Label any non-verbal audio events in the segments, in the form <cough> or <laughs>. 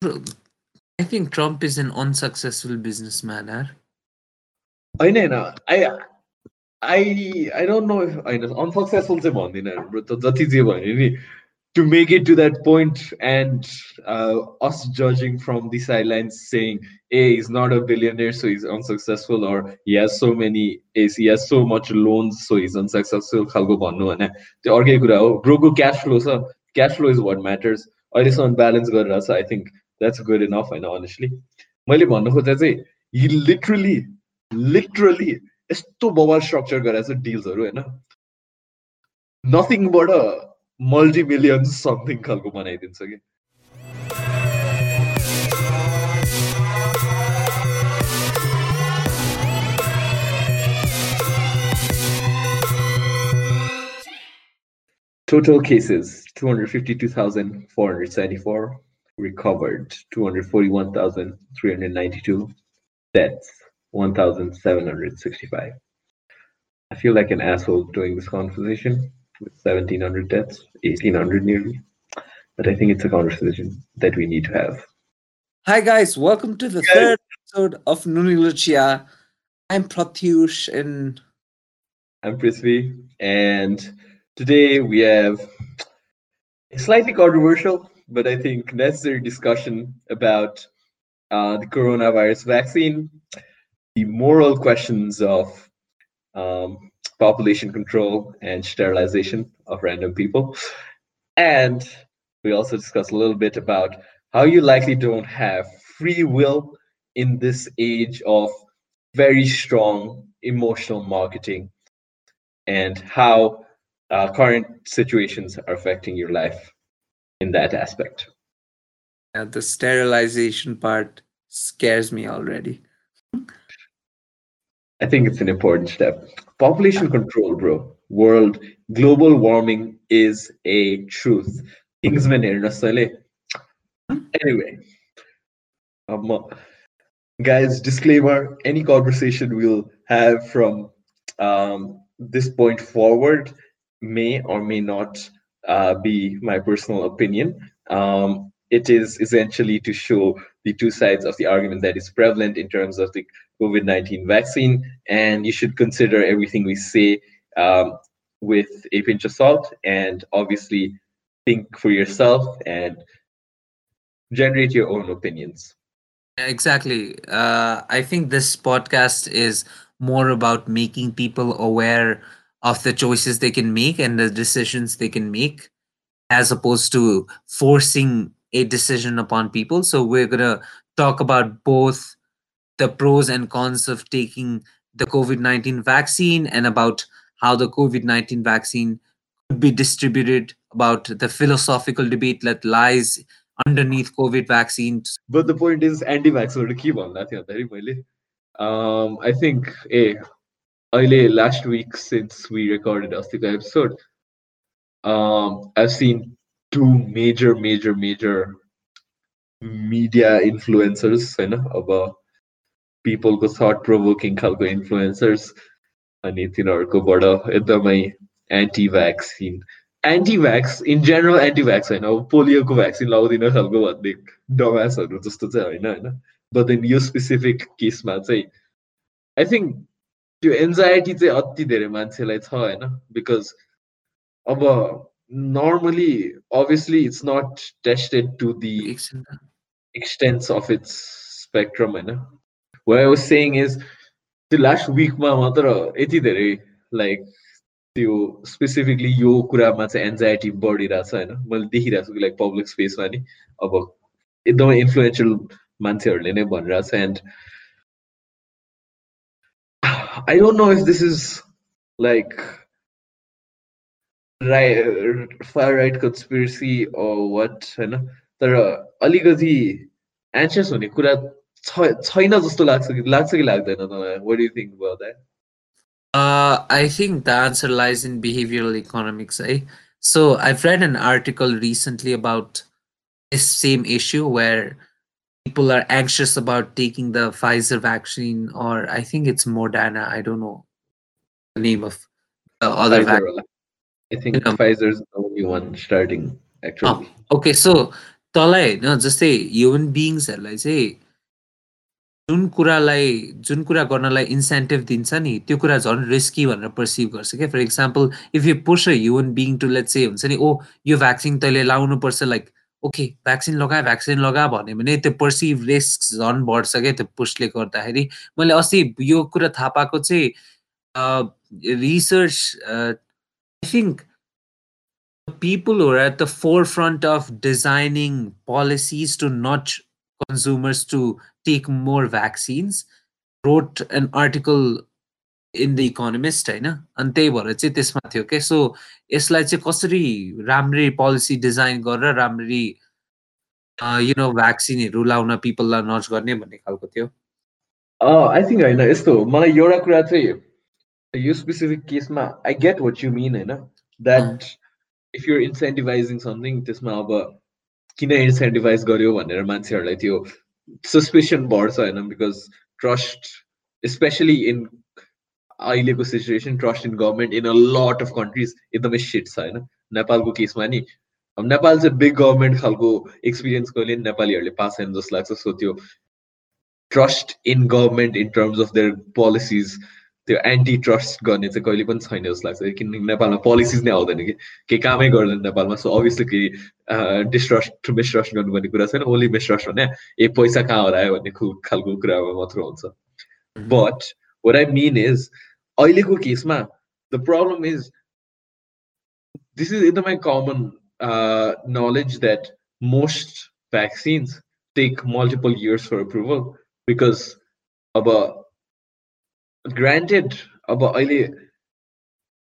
I think Trump is an unsuccessful businessman, होइन होइन I don't know होइन unsuccessful चाहिँ भन्दिनँ जति जे भन्यो नि to make it to that point and us जजिङ from the side line saying a is not a billionaire so is unsuccessful or he so many is he so much loans so is unsuccessful खालको भन्नु भने त्यो अर्कै कुरा हो ग्रोको क्यास flow छ cash flow is what matters अहिलेसम्म ब्यालेन्स गरिरहेको छ I think that's good enough होइन अनेस्टली मैले भन्नु खोज्दा चाहिँ हि लिटरली लिटरली यस्तो बबाल स्ट्रक्चर गराएको छ डिल्सहरू होइन नथिङबाट मल्टी मिलियन्स समथिङ खालको बनाइदिन्छ कि Total cases 252,474, recovered 241,392, deaths 1,765. I feel like an asshole doing this conversation with 1,700 deaths, 1,800 nearly. But I think it's a conversation that we need to have. Hi, guys. Welcome to the third episode of Nuni Lucia. I'm Pratyush and I'm Prithvi. And today we have a slightly controversial, but I think necessary discussion about uh, the coronavirus vaccine, the moral questions of um, population control and sterilization of random people. And we also discuss a little bit about how you likely don't have free will in this age of very strong emotional marketing and how uh, current situations are affecting your life in that aspect. Yeah, the sterilization part scares me already. I think it's an important step. Population control, bro. World global warming is a truth. Kingsman Anyway, um, guys, disclaimer: any conversation we'll have from um, this point forward may or may not uh, be my personal opinion. Um, it is essentially to show the two sides of the argument that is prevalent in terms of the COVID 19 vaccine. And you should consider everything we say um, with a pinch of salt and obviously think for yourself and generate your own opinions. Exactly. Uh, I think this podcast is more about making people aware of the choices they can make and the decisions they can make as opposed to forcing a decision upon people. So we're going to talk about both the pros and cons of taking the COVID 19 vaccine and about how the COVID 19 vaccine could be distributed, about the philosophical debate that lies underneath COVID vaccines. But the point is, anti vaxxer to keep on that. Um, I think, a early last week since we recorded Astika episode, um, I've seen two major, major, major media influencers होइन अब पिपलको that provoking खालको influencers अनि तिनीहरूकोबाट एकदमै anti vaccine anti भ्याक्स in general anti भ्याक्स होइन अब पोलियोको vaccine लगाउँदिन खालको भन्ने डमासहरू जस्तो चाहिँ होइन होइन बट देन यो स्पेसिफिक केसमा चाहिँ आई थिङ्क त्यो एन्जाइटी चाहिँ अति धेरै मान्छेलाई छ होइन? बिकज अब normally, obviously, it's not tested to the extent of its spectrum. होइन? Was saying is त्यो लास्ट विकमा मात्र यति धेरै लाइक त्यो स्पेसिफिकली यो कुरामा चाहिँ एन्जाइटी बढिरहेछ होइन? मैले देखिरहेको छु कि लाइक पब्लिक स्पेसमा नि। अब एकदमै इन्फ्लुएन्सियल मान्छेहरूले नै भनिरहेछ। And I don't know if this is like fire right conspiracy वाट होइन तर अलिकति एन्सियस हुने कुरा छैन जस्तो लाग्छ कि लाग्छ कि लाग्दैन तपाईँलाई वाट you think about that Uh, I think the answer lies in behavioral economics. Eh? So I've read an article recently about this same issue where people are anxious about taking the Pfizer vaccine, or I think it's Moderna. I don't know the name of the other vaccine. I think Pfizer is the only one starting actually. Oh, okay, so तँलाई होइन जस्तै human बिङ्सहरूलाई चाहिँ जुन कुरालाई जुन कुरा गर्नलाई incentive दिन्छ नि त्यो कुरा झन् रिस्की भनेर पर्सिभ गर्छ क्या for example if you push a human being to let चाहिँ हुन्छ नि ओ यो भ्याक्सिन तैँले लाउनुपर्छ लाइक ओके भ्याक्सिन लगाएँ भ्याक्सिन लगा भन्यो भने त्यो पर्सिभ रिस्क झन् बढ्छ क्या त्यो पुस्टले गर्दाखेरि। मैले अस्ति यो कुरा थाहा पाएको चाहिँ रिसर्च आई थिङ्क पिपल हो at the forefront of designing policies to not consumers to take more vaccines wrote and article in the Economist होइन? अनि त्यही भएर चाहिँ त्यसमा थियो क्या सो यसलाई चाहिँ कसरी राम्ररी पोलिसी डिजाइन गरेर राम्ररी यु नो भ्याक्सिनहरू लाउन पिपललाई नच गर्ने भन्ने खालको थियो? आई थिङ्क होइन यस्तो मलाई एउटा कुरा चाहिँ यो स्पेसिफिक केसमा I get watt you mean होइन? That if your incentivising something त्यसमा अब किन इन्सेन्टिभाइज गर्यो भनेर मान्छेहरूलाई त्यो सस्पेसन बढ्छ होइन? बिकज ट्रस्ट स्पेसली इन अहिलेको situation trust in government in a lot of countries एकदमै सिट छ होइन? नेपालको केसमा नि अब नेपाल चाहिँ बिग गभर्मेन्ट खालको एक्सपिरियन्स कहिले नेपालीहरूले पास छैन जस्तो लाग्छ। सो त्यो trust in government in terms of their policies त्यो एन्टी ट्रस्ट गर्ने चाहिँ कहिले पनि छैन जस्तो लाग्छ। किनकि नेपालमा पोलिसिज नै आउँदैन कि? केही कामै गर्दैन नेपालमा। सो अभियसली केही डिस्ट्रस्ट मिसट्रस्ट गर्नुपर्ने कुरा छैन। ओन्ली मिसट्रस्ट भने ए पैसा कहाँ हरायो भन्ने खालको कुरामा मात्र हुन्छ। But what I mean is अहिलेको केसमा the problem is this is एकदमै कमन knowledge that most vaccines take multiple years for approval because अब granted अब अहिले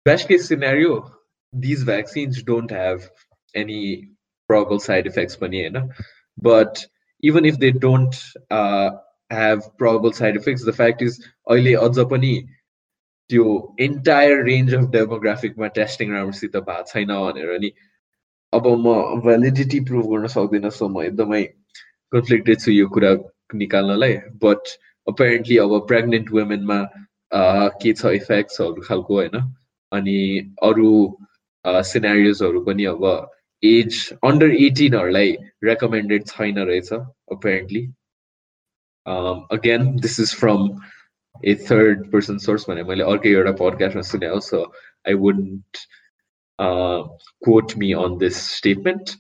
best case scenario these vaccines don't have any probable side effects पनि होइन but even if they don't uh, have probable side effects the fact is अहिले अझ पनि त्यो entire range of डेमोग्राफिकमा टेस्टिङ राम्रोसित भएको छैन भनेर नि अब म भ्यालिडिटी प्रुभ गर्न सक्दिनँ सो म एकदमै कन्फ्लिक्टेड छु यो कुरा निकाल्नलाई बट अपेरेन्टली अब प्रेग्नेन्ट वुमेनमा के छ इफेक्ट्सहरू खालको होइन अनि अरू सिनेरियोजहरू पनि अब एज अन्डर एटिनहरूलाई रेकमेन्डेड छैन रहेछ apparently again this is from a third person source भने मैले अर्कै एउटा पडकास्टमा सुने हो so I wouldn't quote me on this statement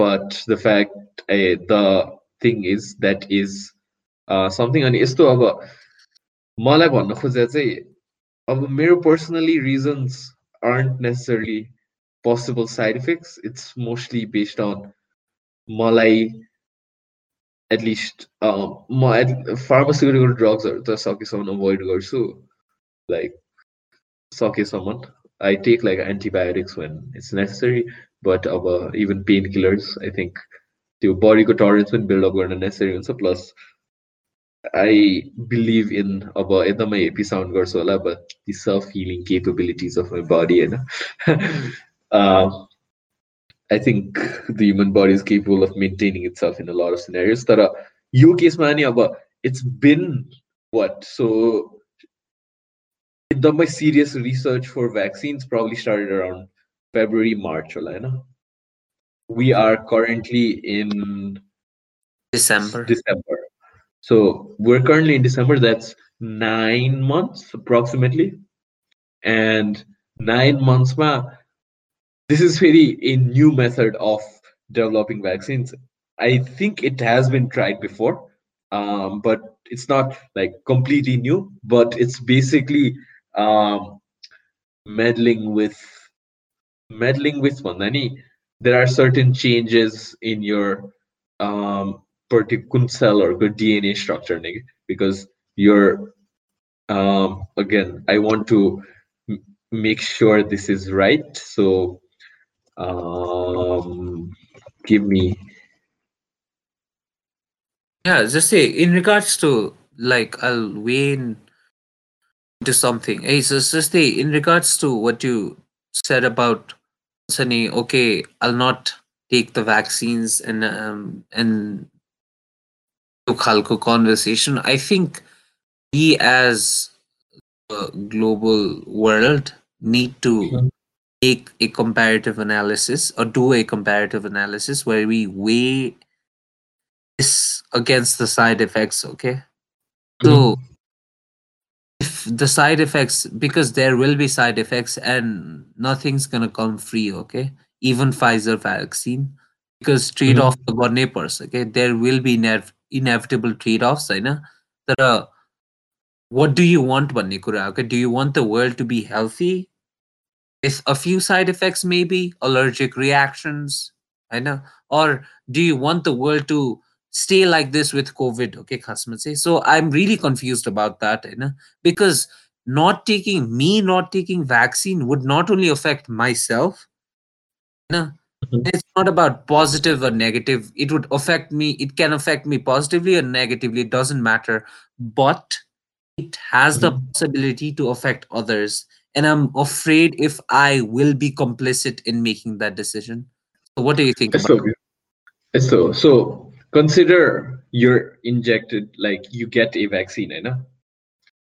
but the fact uh, the thing is that is uh, something अनि यस्तो अब मलाई भन्न खोजे चाहिँ अब मेरो personally reasons aren't necessarily possible side effects it's mostly based on मलाई एटलिस्ट म फार्मास्युटिकल ड्रग्सहरू त सकेसम्म अभोइड गर्छु लाइक सकेसम्म I take like antibiotics when it's necessary but अब इभन पेन किलर्स आई थिङ्क त्यो बडीको टरेन्स पनि बिल्डअप गर्न नेसेसरी हुन्छ प्लस आई बिलिभ इन अब एकदमै हेप्पी साउन्ड गर्छु होला बट दि सफ हिलिङ केपेबिलिटिज अफ माई बडी होइन <laughs> I I think the human body is capable of maintaining itself in a lot of scenarios. That are your case, mania, but it's been what? So, done my serious research for vaccines probably started around February, March, Olana. We are currently in December. December. So we're currently in December. That's nine months approximately. And nine months ma this is very a new method of developing vaccines. I think it has been tried before, um, but it's not like completely new. But it's basically um, meddling with meddling with Mandani. There are certain changes in your um, particular cell or good DNA structure because you're um, again. I want to make sure this is right. So um, give me. Yeah, just say in regards to like I'll weigh in into something. Hey, so just say in regards to what you said about Sunny, okay, I'll not take the vaccines and um and to Khalko conversation. I think we as a global world need to take a comparative analysis or do a comparative analysis where we weigh this against the side effects okay so if the side effects because there will be side effects and nothing's gonna come free okay even pfizer vaccine because trade-off the गर्ने पर्छ okay there will be inev- inevitable trade-offs होइन तर what do you want भन्ने कुरा okay do you want the world to be healthy With a few side effects maybe allergic reactions I know or do you want the world to stay like this with covid? Okay say. So i'm really confused about that you know because not taking me not taking vaccine would not only affect myself you know Mhm. it's not about positive or negative. It would affect me it can affect me positively or negatively it doesn't matter. But it has the Mhm. possibility to affect others and i'm afraid if i will be complicit in making that decision so what do you think so, so, so consider you're injected, like you get a vaccine, you know?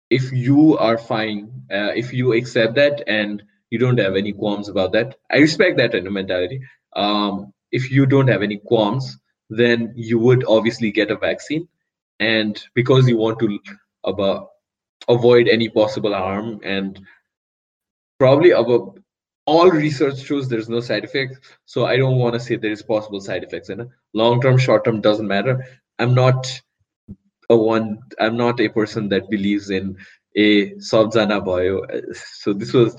If you are fine, uh, if you accept that and you don't have any qualms about that, I respect that in a mentality. Um, if you don't have any qualms, then you would obviously get a vaccine, and because you want to about avoid any possible harm and probably about all research shows there's no side effects so i don't want to say there is possible side effects in it long term short term doesn't matter i'm not a one i'm not a person that believes in a sabjana bio so this was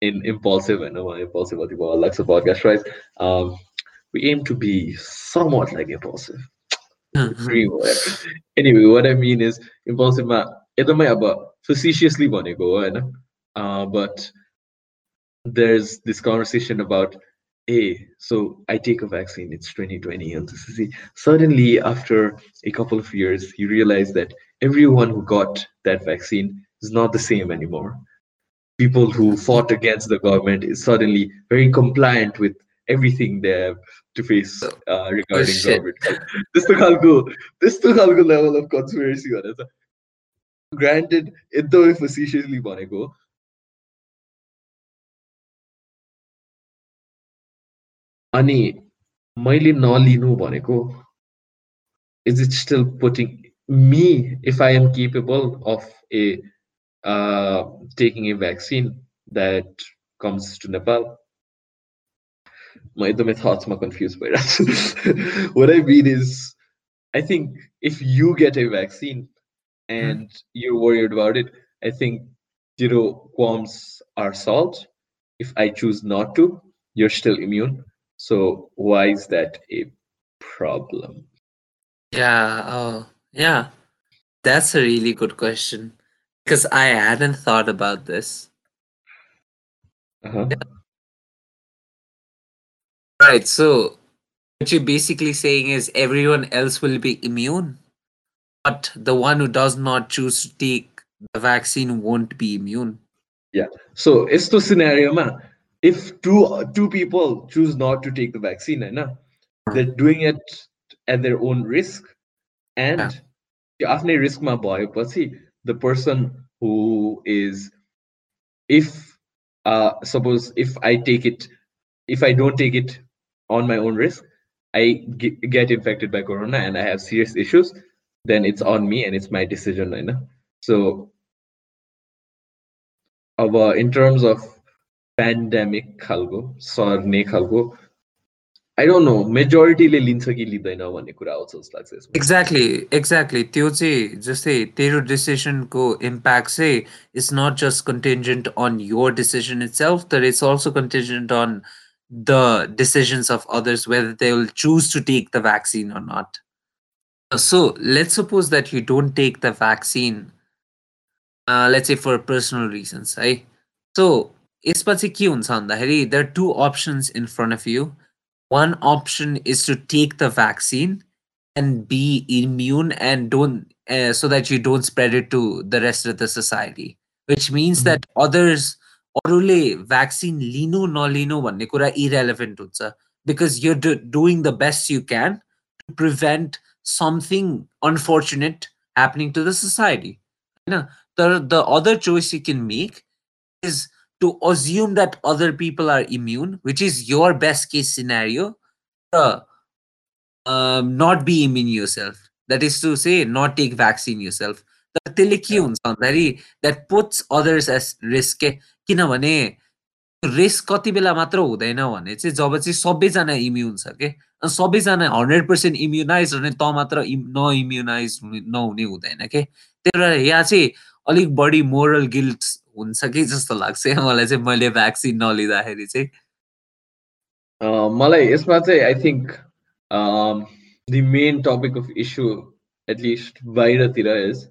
in impulsive and no impulsive alexa podcast right um we aim to be somewhat like impulsive everywhere anyway what i mean is impulsive ma एकदमै अब facetiously भनेको हो होइन uh, but there's this conversation about hey so i take a vaccine it's 2020 lcc suddenly after a couple of years you realize that everyone who got that vaccine is not the same anymore. People who fought against the government is suddenly very compliant with everything they have to face uh, regarding oh, government this took halgo this took halgo level of conspiracy granted it though facetiously bhaneko अनि मैले नलिनु भनेको is it still putting me if i am capable of a uh, taking a vaccine that comes to nepal my एकदमै thoughts ma confused भइरहेको छु what i mean is i think if you get a vaccine and you're worried about it i think you know qualms are solved if i choose not to you're still immune So why is that a problem? Yeah, oh, yeah. That's a really good question because I hadn't thought about this. Uh-huh. Yeah. Right, so what you're basically saying is everyone else will be immune, but the one who does not choose to take the vaccine won't be immune. Yeah. So, esto scenario, ma? if two two people choose not to take the vaccine, na, hmm. they're doing it at their own risk. And after risk my boy, the person who is if uh, suppose if I take it, if I don't take it on my own risk, I get infected by corona and I have serious issues, then it's on me and it's my decision. Right? So, our in terms of pandemic खालको सर्ने खालको I don't know मेजोरिटीले लिन्छ कि लिँदैन भन्ने कुरा आउँछ जस्तो लाग्छ यसमा Exactly, exactly. त्यो चाहिँ जस्तै तेरो डिसिजनको इम्प्याक्ट चाहिँ is not just contingent on your decision it self तर it's also contingent on the decisions of others whether they will choose to take the vaccine or not so let's suppose that you don't take the vaccine let's a for personal reasons है सो यसमा चाहिँ के हुन्छ भन्दाखेरि there to options in front of you one option is to take the vaccine and be immune and don't uh, so that you don't spread it to the rest of the society which means Mhm. that others अरूले vaccine लिनु नलिनु भन्ने कुरा irrelevant हुन्छ because you doing the best you can to prevent something unfortunate happening to the society होइन तर the other choice you can make is to assume that other people are immune, which is your best case scenario, uh, um, not be immune yourself. That is to say, not take vaccine yourself. त्यसले के हुन्छ भन्दाखेरि that puts others as risk के किनभने risk कति बेला मात्र हुँदैन भने चाहिँ जब चाहिँ सबैजना इम्युन छ के सबैजना हन्ड्रेड पर्सेन्ट इम्युनाइज भने त मात्र नइम्युनाइज नहुने हुँदैन के त्यही भएर यहाँ चाहिँ अलिक बढी मोरल गिल्ट हुन्छ कि जस्तो लाग्छ मलाई चाहिँ मैले भ्याक्सिन नलिँदाखेरि चाहिँ मलाई यसमा चाहिँ I think the main topic of issue at least बाहिरतिर इज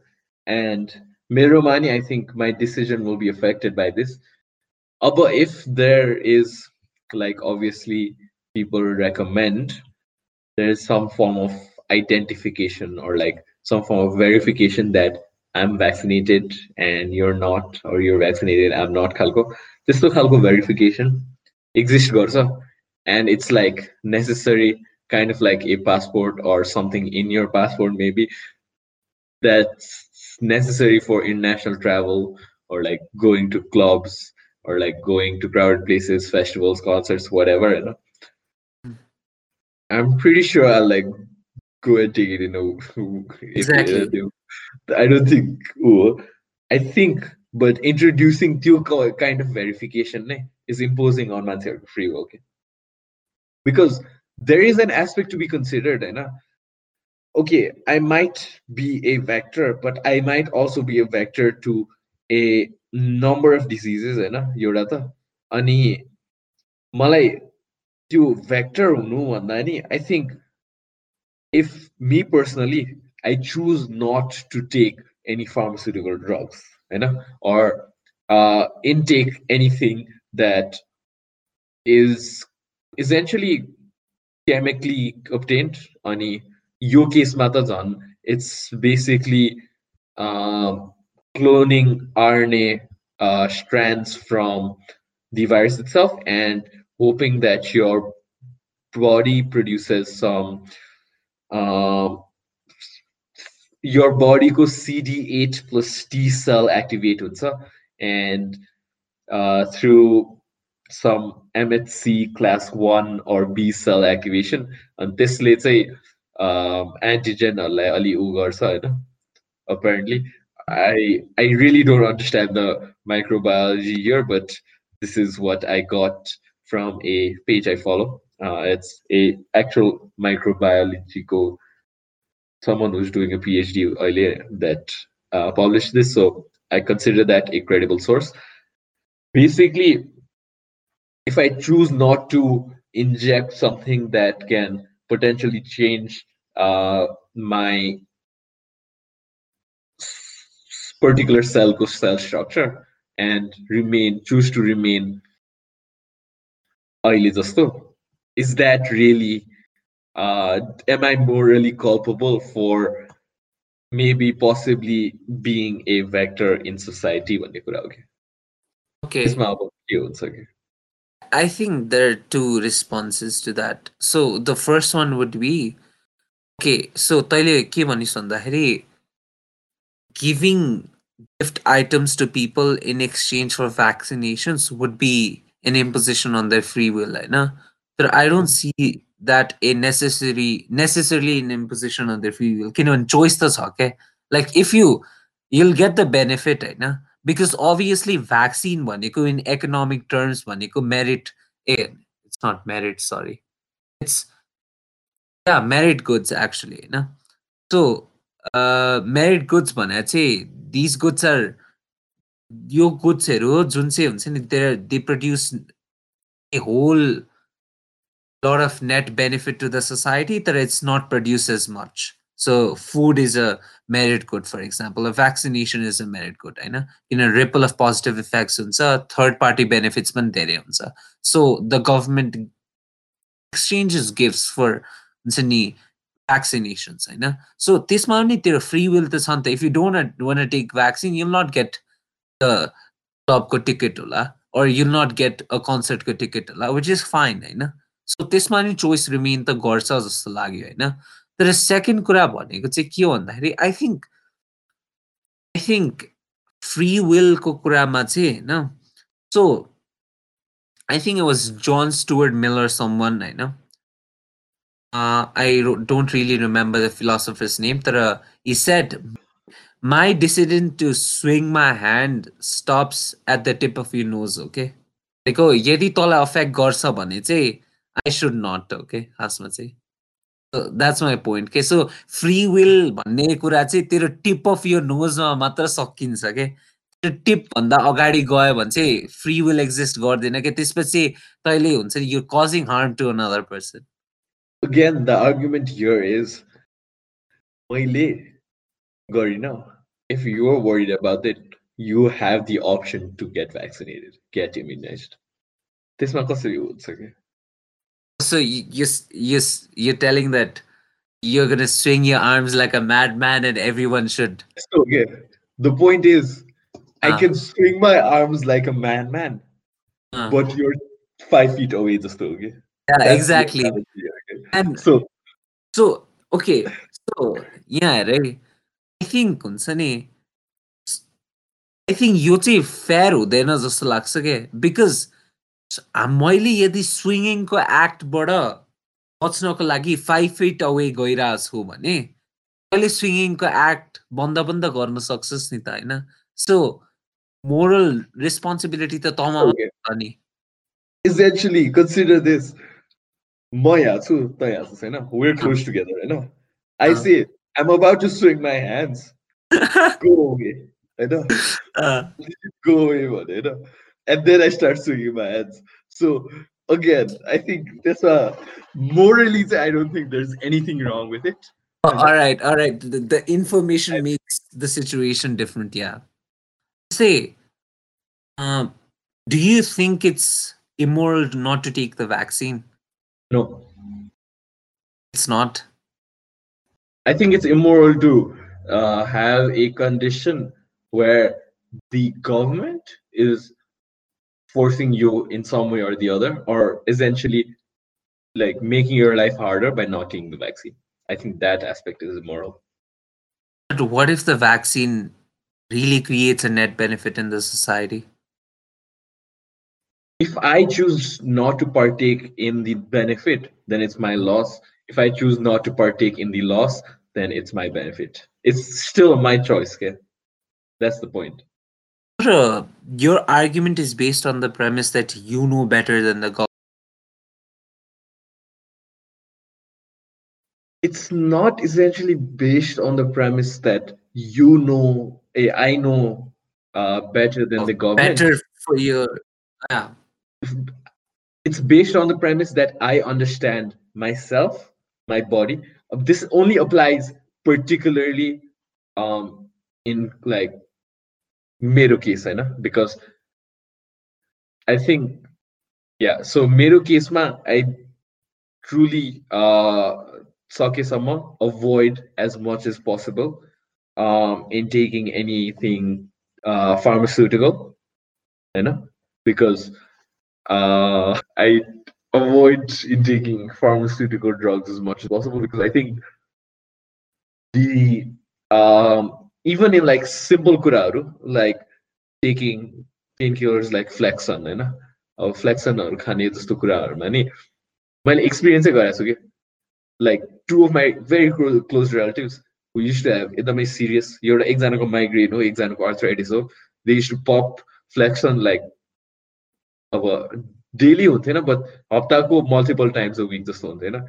एन्ड मेरोमा नि I think my decision will be affected by this अब if there is like obviously people recommend there is some form of identification or like some form of verification that I'm vaccinated and you're not, or you're vaccinated, I'm not khalko. This to khalko verification exists garsa. And it's like necessary kind of like a passport or something in your passport, maybe that's necessary for international travel or like going to clubs or like going to crowded places, festivals, concerts, whatever. You know? Hmm. I'm pretty sure I'll like go and take it in a <laughs> exactly. I don't think. Oh, I think, but introducing two kind of verification ne, is imposing on मान्छेहरूको free will. Okay? Because there is an aspect to be considered, होइन okay, I might be a vector, but I might also be a vector to a number of diseases, होइन एउटा त अनि मलाई त्यो vector हुनु भन्दा नि I think if me personally, I choose not to take any pharmaceutical drugs, you know, or uh, intake anything that is essentially chemically obtained. Any your case matazan, it's basically um, cloning RNA uh, strands from the virus itself and hoping that your body produces some um, your body को CD8 plus T cell activate हुन्छ and uh, through some MHC class 1 or B cell activation अनि त्यसले चाहिँ एन्टिजेनहरूलाई अलि उ गर्छ होइन apparently I I really don't understand the microbiology here but this is what I got from a page I follow uh, it's a actual microbiological someone who's doing a PhD earlier that uh, published this. So I consider that a credible source. Basically, if I choose not to inject something that can potentially change uh, my particular cell cell structure and remain choose to remain oily is that really uh, am I morally culpable for maybe possibly being a vector in society when Okay. okay. I think there are two responses to that. So the first one would be okay, so Taile giving gift items to people in exchange for vaccinations would be an imposition on their free will, right? तर I don't see that a necessary necessarily an imposition on their free will किनभने choice त छ क्या like if you you'll get the benefit होइन because obviously vaccine भनेको in economic terms भनेको merit A it's not merit sorry it's yeah merit goods actually होइन so uh, merit goods भने चाहिँ these goods are यो गुड्सहरू जुन चाहिँ हुन्छ नि दे produce a whole lot of net benefit to the society that it's not produced as much. So food is a merit good for example. A vaccination is a merit good I know in a ripple of positive effects a third party benefits so the government exchanges gifts for vaccinations I know so there free will this hunter if you don't uh, want to take vaccine you'll not get the top ticket or you'll not get a concert ticket which is fine I know so त्यसमा नि चोइस remain त गर्छ जस्तो लाग्यो होइन? तर second कुरा भनेको चाहिँ के हो भन्दाखेरि I think I think free विलको कुरामा चाहिँ होइन? So I think it was John Stuart Miller someone होइन? I don't really remember the philosopher's name तर he set my decision to swing my hand stops at the tip of you nose okay को यदि तँलाई affect गर्छ भने चाहिँ I should not. Okay, खासमा चाहिँ द्याट्स माई पोइन्ट के सो फ्री विल भन्ने कुरा चाहिँ तेरो टिप अफ यो नोजमा मात्र सकिन्छ के त्यो टिप भन्दा अगाडि गयो भने चाहिँ फ्री विल एक्जिस्ट गर्दैन कि त्यसपछि तैँले हुन्छ नि you causing harm to another person Again, the argument here is मैले गरिन if you are worried about it, you have the option to get vaccinated, get immunized. त्यसमा कसरी हुन्छ कि so you, you, you, you're telling that you're going to swing your arms like a madman and everyone should. So, okay. The point is, I ah. can swing my arms like a madman, uh. but you're five feet away just okay? Yeah, That's exactly. okay? And so, so, okay. So, yeah, right. I think, हुन्छ I think यो चाहिँ fair हुँदैन जस्तो लाग्छ क्या because मैले यदि स्विङ्गिङको एक्टबाट बच्नको लागि five fit away गइरहेको छु भने मैले स्विङ्गिङको एक्ट बन्द बन्द गर्न सक्छस् नि त होइन? सो मोरल रेस्पोन्सिबिलिटी त तमा नि। Essentially, consider this. म यहाँ छु त यहाँ छस् होइन? We're close together होइन? I say I'm about to swing my hands. <laughs> Go away होइन? go away भने होइन? And then I start swinging my hands. So again, I think that's a morally, I don't think there's anything wrong with it. Oh, all right, all right. The, the information makes the situation different. Yeah. Say, um, do you think it's immoral not to take the vaccine? No, it's not. I think it's immoral to uh, have a condition where the government is forcing you in some way or the other, or essentially like making your life harder by not taking the vaccine. I think that aspect is immoral. But what if the vaccine really creates a net benefit in the society? If I choose not to partake in the benefit, then it's my loss. If I choose not to partake in the loss, then it's my benefit. It's still my choice. Okay? That's the point uh, your argument is based on the premise that you know better than the government. It's not essentially based on the premise that you know, eh, I know uh, better than the government. Better for your, yeah. It's based on the premise that I understand myself, my body. This only applies particularly um, in like मेरो case होइन because I think yeah so मेरो केसमा I truly सकेसम्म avoid as much as possible in taking anything pharmaceutical होइन because I avoid in taking pharmaceutical drugs as much as possible because I think the um, even in like simple kuraहरू like taking painkillers like flexon होइन अब फ्लेक्सनहरू खाने जस्तो कुराहरूमा नि मैले एक्सपिरियन्सै गरेको छु कि like two of my very close relatives who used to have एकदमै सिरियस एउटा एकजनाको माइग्रेन हो एकजनाको अर्थराइटिस हो they used to pop Flexon like अब डेली हुन्थेन बट हप्ताको मल्टिपल टाइम्स अ विक जस्तो हुन्थेन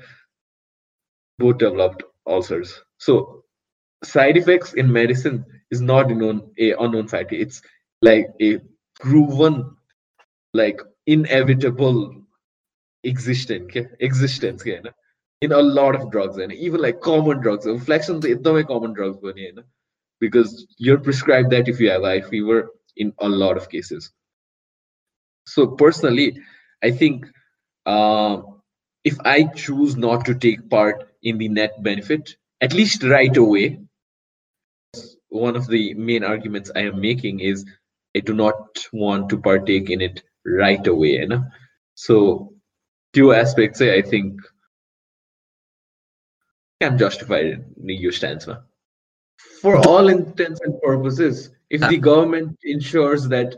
both developed ulcers so side effects in medicine is not known a unknown fact. It's like a proven like inevitable existence okay? existence okay, in a lot of drugs and even like common drugs. Flexon is common drugs because you're prescribed that if you have high fever in a lot of cases. So personally i think uh, if i choose not to take part in the net benefit at least right away one of the main arguments I am making is I do not want to partake in it right away. You know? So two aspects I think can justify in your stance. Man. For all intents and purposes, if the government ensures that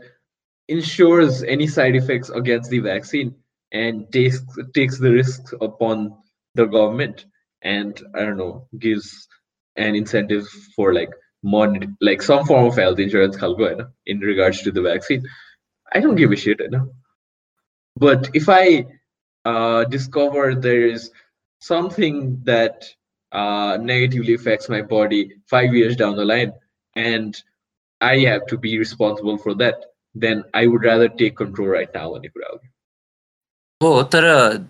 insures any side effects against the vaccine and takes takes the risks upon the government and I don't know gives an incentive for like mod like some form of health insurance in regards to the vaccine. I don't give a shit, you know. But if I uh, discover there is something that uh, negatively affects my body five years down the line, and I have to be responsible for that, then I would rather take control right now Oh, Tara,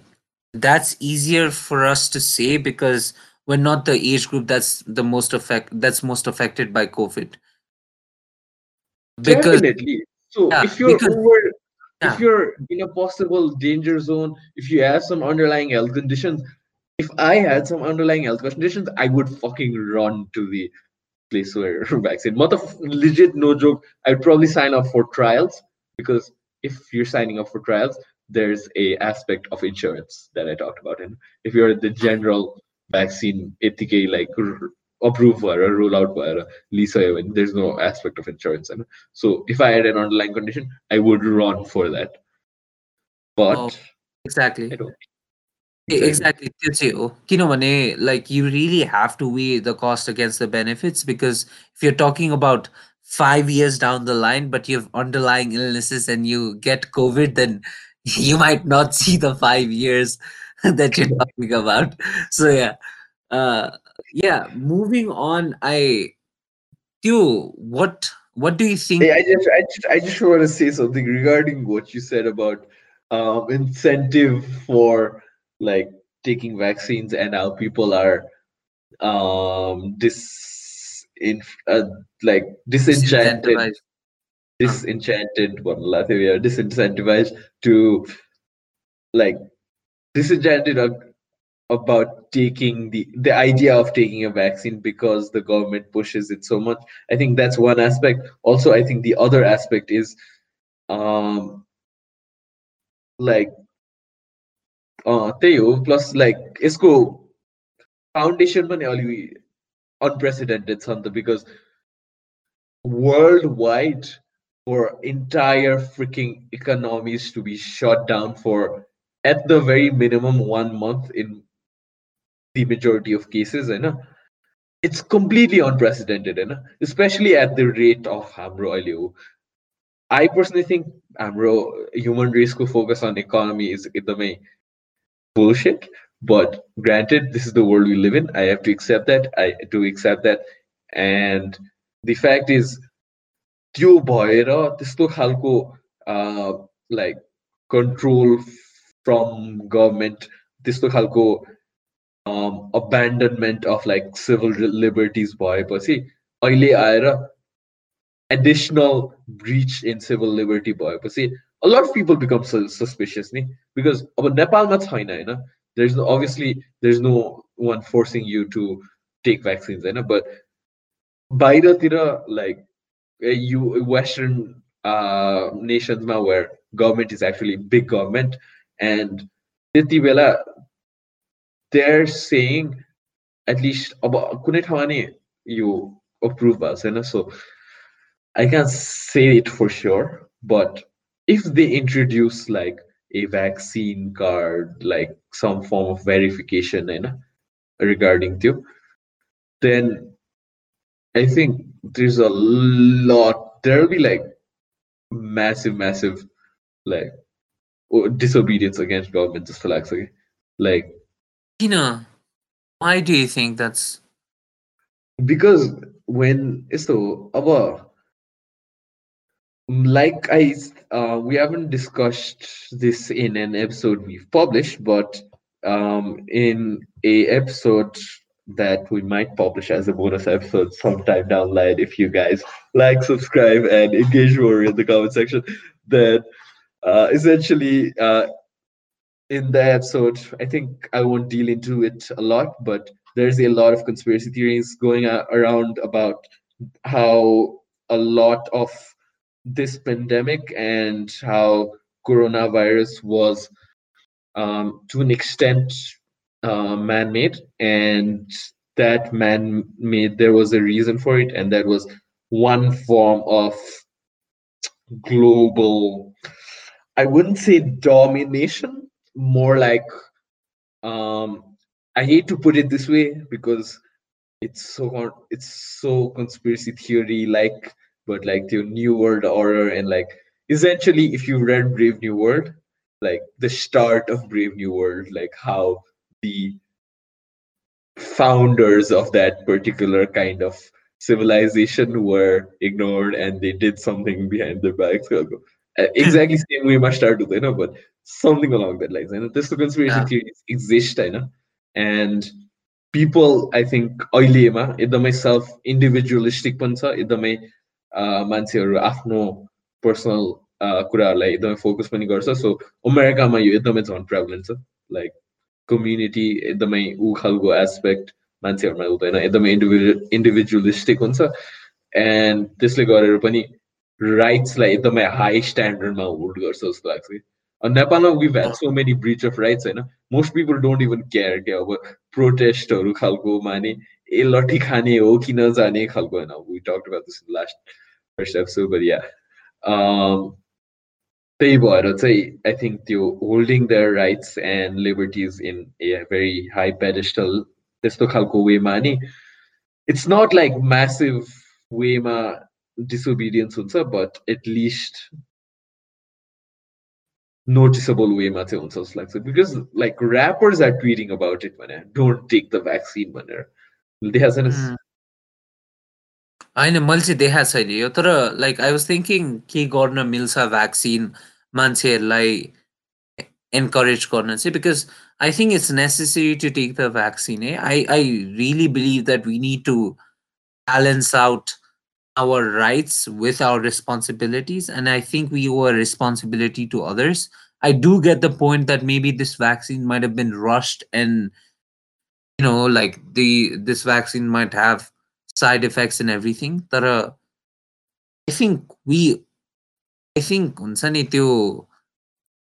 that's easier for us to say because we're not the age group that's the most affect that's most affected by COVID. Because Definitely. So yeah, if you're because, over yeah. if you're in a possible danger zone, if you have some underlying health conditions, if I had some underlying health conditions, I would fucking run to the place where <laughs> vaccine. A legit no joke. I'd probably sign up for trials because if you're signing up for trials, there's a aspect of insurance that I talked about. And if you're the general vaccine ethical like approve for or rule out for Lisa event. There's no aspect of insurance. And so if I had an underlying condition, I would run for that. But oh, exactly. Exactly. Kinomane, like you really have to weigh the cost against the benefits because if you're talking about five years down the line, but you have underlying illnesses and you get COVID, then <laughs> you might not see the five years <laughs> that you're talking about. So yeah, uh, yeah. Moving on, I do what what do you think? Hey, I just I just I just want to say something regarding what you said about um, incentive for like taking vaccines and how people are um dis in uh, like disenchanted disenchanted what we are disincentivized to like disenchanted about taking the the idea of taking a vaccine because the government pushes it so much. I think that's one aspect. Also i think the other aspect is um like uh Teo plus like isko foundation pani unprecedented something because worldwide for entire freaking economies to be shut down for at the very minimum one month in the majority of cases you know it's completely unprecedented you know especially at the rate of hamro अहिले I personally think हाम्रो human race को focus on economy is एकदमै bullshit but granted this is the world we live in I have to accept that I do accept that and the fact is त्यो भएर त्यस्तो खालको like control from government त्यस्तो खालको abandonment of like civil liberties भएपछि अहिले आएर additional breach in civil liberty भएपछि a lot of people become suspicious नि बिकज अब नेपालमा छैन होइन there is no obviously there is no one forcing you to take vaccines होइन बट बाहिरतिर like you Western uh, nations now where government is actually big government and they're saying at least about you approve us and so I can't say it for sure but if they introduce like a vaccine card like some form of verification and regarding to then I think there's a lot. There'll be like massive, massive, like disobedience against government just for like, like. You know, why do you think that's? Because when so about like I uh, we haven't discussed this in an episode we've published, but um in a episode that we might publish as a bonus episode sometime down the line if you guys like, subscribe, and engage more in the comment section. Then uh, essentially, uh, in the episode, I think I won't deal into it a lot, but there's a lot of conspiracy theories going around about how a lot of this pandemic and how coronavirus was um, to an extent uh, man-made and that man-made there was a reason for it and that was one form of global I wouldn't say domination, more like um I hate to put it this way because it's so it's so conspiracy theory like but like the new world order and like essentially if you read Brave New World, like the start of Brave New World, like how the founders of that particular kind of civilization were ignored and they did something behind their backs exactly <laughs> same way मा start हुँदैन but something along that lines होइन त्यस्तो conspiracy theories exist होइन and people I think अहिलेमा एकदमै self individualistic पनि छ एकदमै मान्छेहरू आफ्नो पर्सनल कुराहरूलाई एकदमै फोकस पनि गर्छ सो अमेरिकामा यो एकदमै झन् प्रेभलेन्ट छ लाइक कम्युनिटी एकदमै ऊ खालको एस्पेक्ट मान्छेहरूमा हुँदैन एकदमै इन्डिभिजु इन्डिभिजुअलिस्टिक हुन्छ एन्ड त्यसले गरेर पनि राइट्सलाई एकदमै हाई स्ट्यान्डर्डमा होल्ड गर्छ जस्तो लाग्छ कि। नेपालमा we had so many breach of rights होइन। Most people don't even care के अब प्रोटेस्टहरू खालको माने ए लट्ठी खाने हो कि नजाने खालको होइन। We talk this last first episode या त्यही भएर चाहिँ आई थिङ्क त्यो holding their rights and liberties in a very high pedestal त्यस्तो खालको वेमा नि इट्स नट लाइक म्यासिभ वेमा disobedience हुन्छ at least noticeable वेमा चाहिँ हुन्छ जस्तो लाग्छ because like rappers are tweeting about it भने don't take the vaccine भनेर देखाएको छैन होइन मैले चाहिँ देखाएको छैन यो तर लाइक आई वाज थिङ्किङ के गर्न मिल्छ भ्याक्सिन मान्छेहरूलाई encourage गर्न चाहिँ because I think it's necessary to take the vaccine. Eh? I, I really believe that we need to balance out our rights with our responsibilities and i think we owe a responsibility to others i do get the point that maybe this vaccine might have been rushed and you know like the this vaccine might have side effects and everything that uh, i think we i think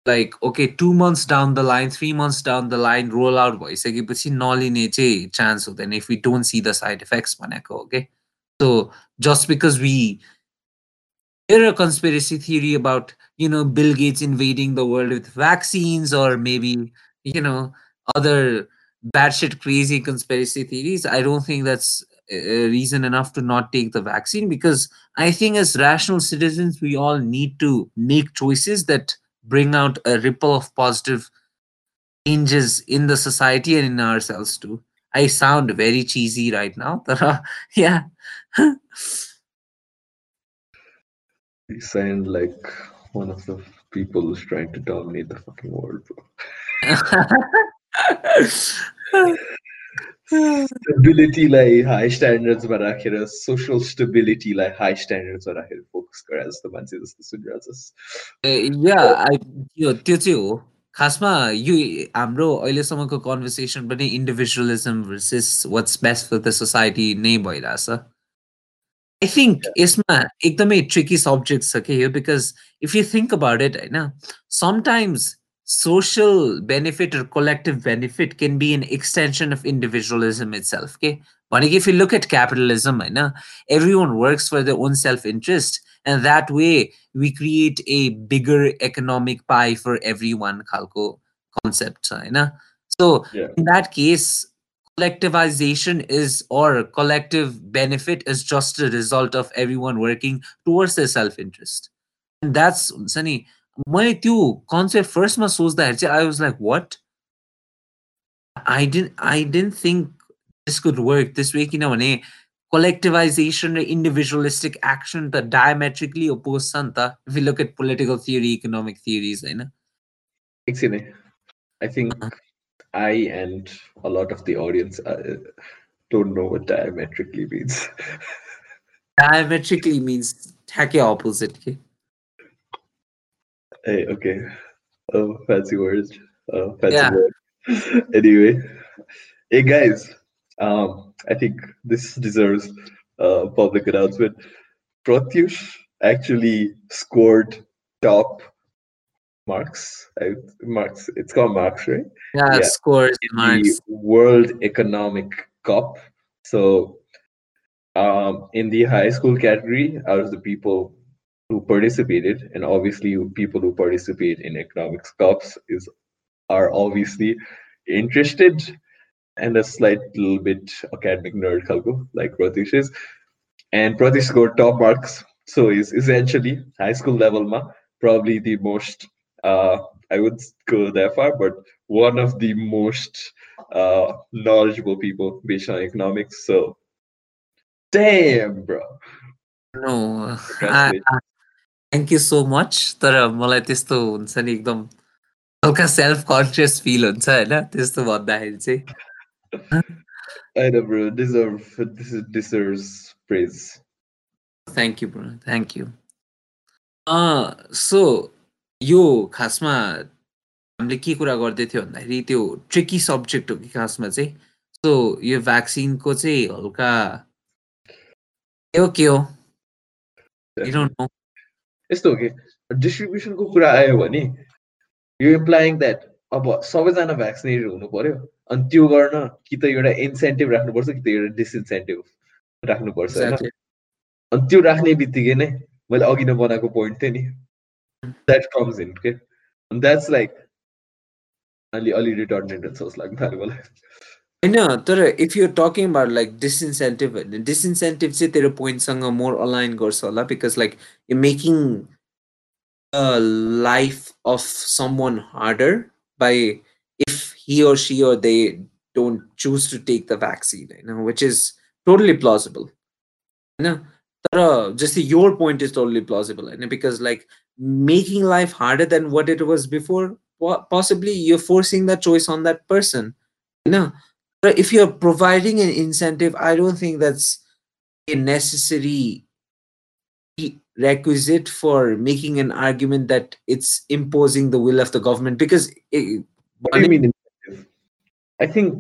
like okay two months down the line three months down the line roll out भइसकेपछि नलिने चाहिँ chance then if we don't see the side effects okay so just because we hear a conspiracy theory about, you know, Bill Gates invading the world with vaccines or maybe, you know, other batshit crazy conspiracy theories, I don't think that's a reason enough to not take the vaccine because I think as rational citizens, we all need to make choices that bring out a ripple of positive changes in the society and in ourselves too. I sound very cheesy right now, <laughs> but uh, yeah. You sound like one of the people who's trying to dominate the fucking world, bro. स्टेबिलिटीलाई high स्ट्यान्डर्ड्समा राखेर social स्टेबिलिटीलाई high स्ट्यान्डर्ड्समा राखेर focus गरे जस्तो मान्छे जस्तो सुनिरहेको या त्यो त्यो चाहिँ हो खासमा यो हाम्रो अहिलेसम्मको कन्भर्सेसन पनि individualism versus what's best for the society नै भइरहेछ आई थिङ्क यसमा एकदमै ट्रिकी सब्जेक्ट छ कि यो because if you think about it होइन sometimes social benefit or collective benefit can be an extension of individualism itself. Okay. But if you look at capitalism, everyone works for their own self-interest and that way we create a bigger economic pie for everyone khalko concept so yeah. in that case collectivization is or collective benefit is just a result of everyone working towards their self-interest and that's sunny मैले त्यो concept फर्स्टमा सोच्दाखेरि चाहिँ I was like what I didn't I didn't think this could work this way किनभने collectivization or individualistic action the diametrically opposed santa if you look at political theory economic theories I know I think uh-huh. I and a lot of the audience uh, don't know what diametrically means. <laughs> Diametrically means take opposite hey okay. Oh fancy words. Oh fancy yeah. words. <laughs> Anyway. Hey guys. Um, I think this deserves a public announcement. Pratyush actually scored top marks. Uh, marks. It's called marks, right? Yeah, yeah. scores marks. World Economic Cup. So, um, in the high school category, out of the people who participated, and obviously people who participate in economics cups is are obviously interested and a slight little bit academic nerd kalko, like Pratish is. And Pratish scored top marks, so is essentially high school level ma probably the most uh, I would go that far, but one of the most uh, knowledgeable people based on economics. So, damn, bro. No, <laughs> thank you so much तर मलाई त्यस्तो हुन्छ नि एकदम हल्का self conscious feel हुन्छ होइन त्यस्तो भन्दाखेरि चाहिँ <laughs> I know, bro. Deserve this deserves praise. Thank you bro thank you so यो खासमा हामीले के कुरा गर्दै थियो भन्दाखेरि त्यो ट्रिकी सब्जेक्ट हो कि खासमा चाहिँ। सो यो भ्याक्सिनको चाहिँ हल्का के हो के हो? नो यस्तो हो कि डिस्ट्रिब्युसनको कुरा आयो भने यो इम्प्लाइङ द्याट अब सबैजना भ्याक्सिनेटेड हुनु पर्यो अनि त्यो गर्न कि त एउटा इन्सेन्टिभ राख्नुपर्छ कि त एउटा डिसइन्सेन्टिभ राख्नुपर्छ होइन? अनि त्यो राख्ने बित्तिकै नै मैले अघि नै बनाएको पोइन्ट थिएँ नि। द्याट कम्स इन के द्याट्स लाइक अलि अलि रिटर्नेन्ट जस्तो लाग्नु थाल्यो मलाई होइन तर if you talking about like disincentive होइन डिसइन्सेन्टिभ चाहिँ तेरो पोइन्टसँग मोर अलाइन गर्छ होला because like you making life of someone harder by if he or she or they don't choose to take the vaccine, you know, which is totally plausible. You know, but, just your point is totally plausible, you know, because like making life harder than what it was before, possibly you're forcing that choice on that person. You know, but if you're providing an incentive, I don't think that's a necessary requisite for making an argument that it's imposing the will of the government because it, what do you mean I think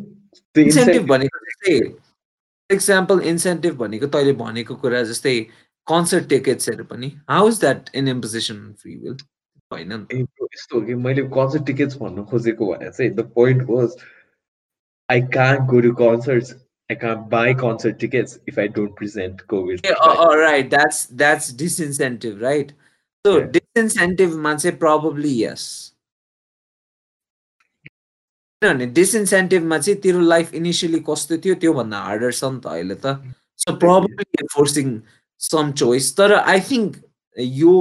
the incentive भनेको जस्तै example incentive भनेको तैँले भनेको कुरा जस्तै concert टिकट्सहरू पनि how is that in imposition free will होइन यस्तो हो कि मैले कन्सर्ट टिकट्स भन्नु खोजेको भने चाहिँ the point was I can't go to concerts I can't buy concert tickets if I don't present COVID. Yeah, all right, that's that's disincentive, right? So yeah. disincentive, man, say probably yes. किनभने डिसइन्सेन्टिभमा चाहिँ तेरो life initially कस्तो थियो त्योभन्दा harder छ नि त अहिले त so probably forcing सम चोइस तर आई थिङ्क यो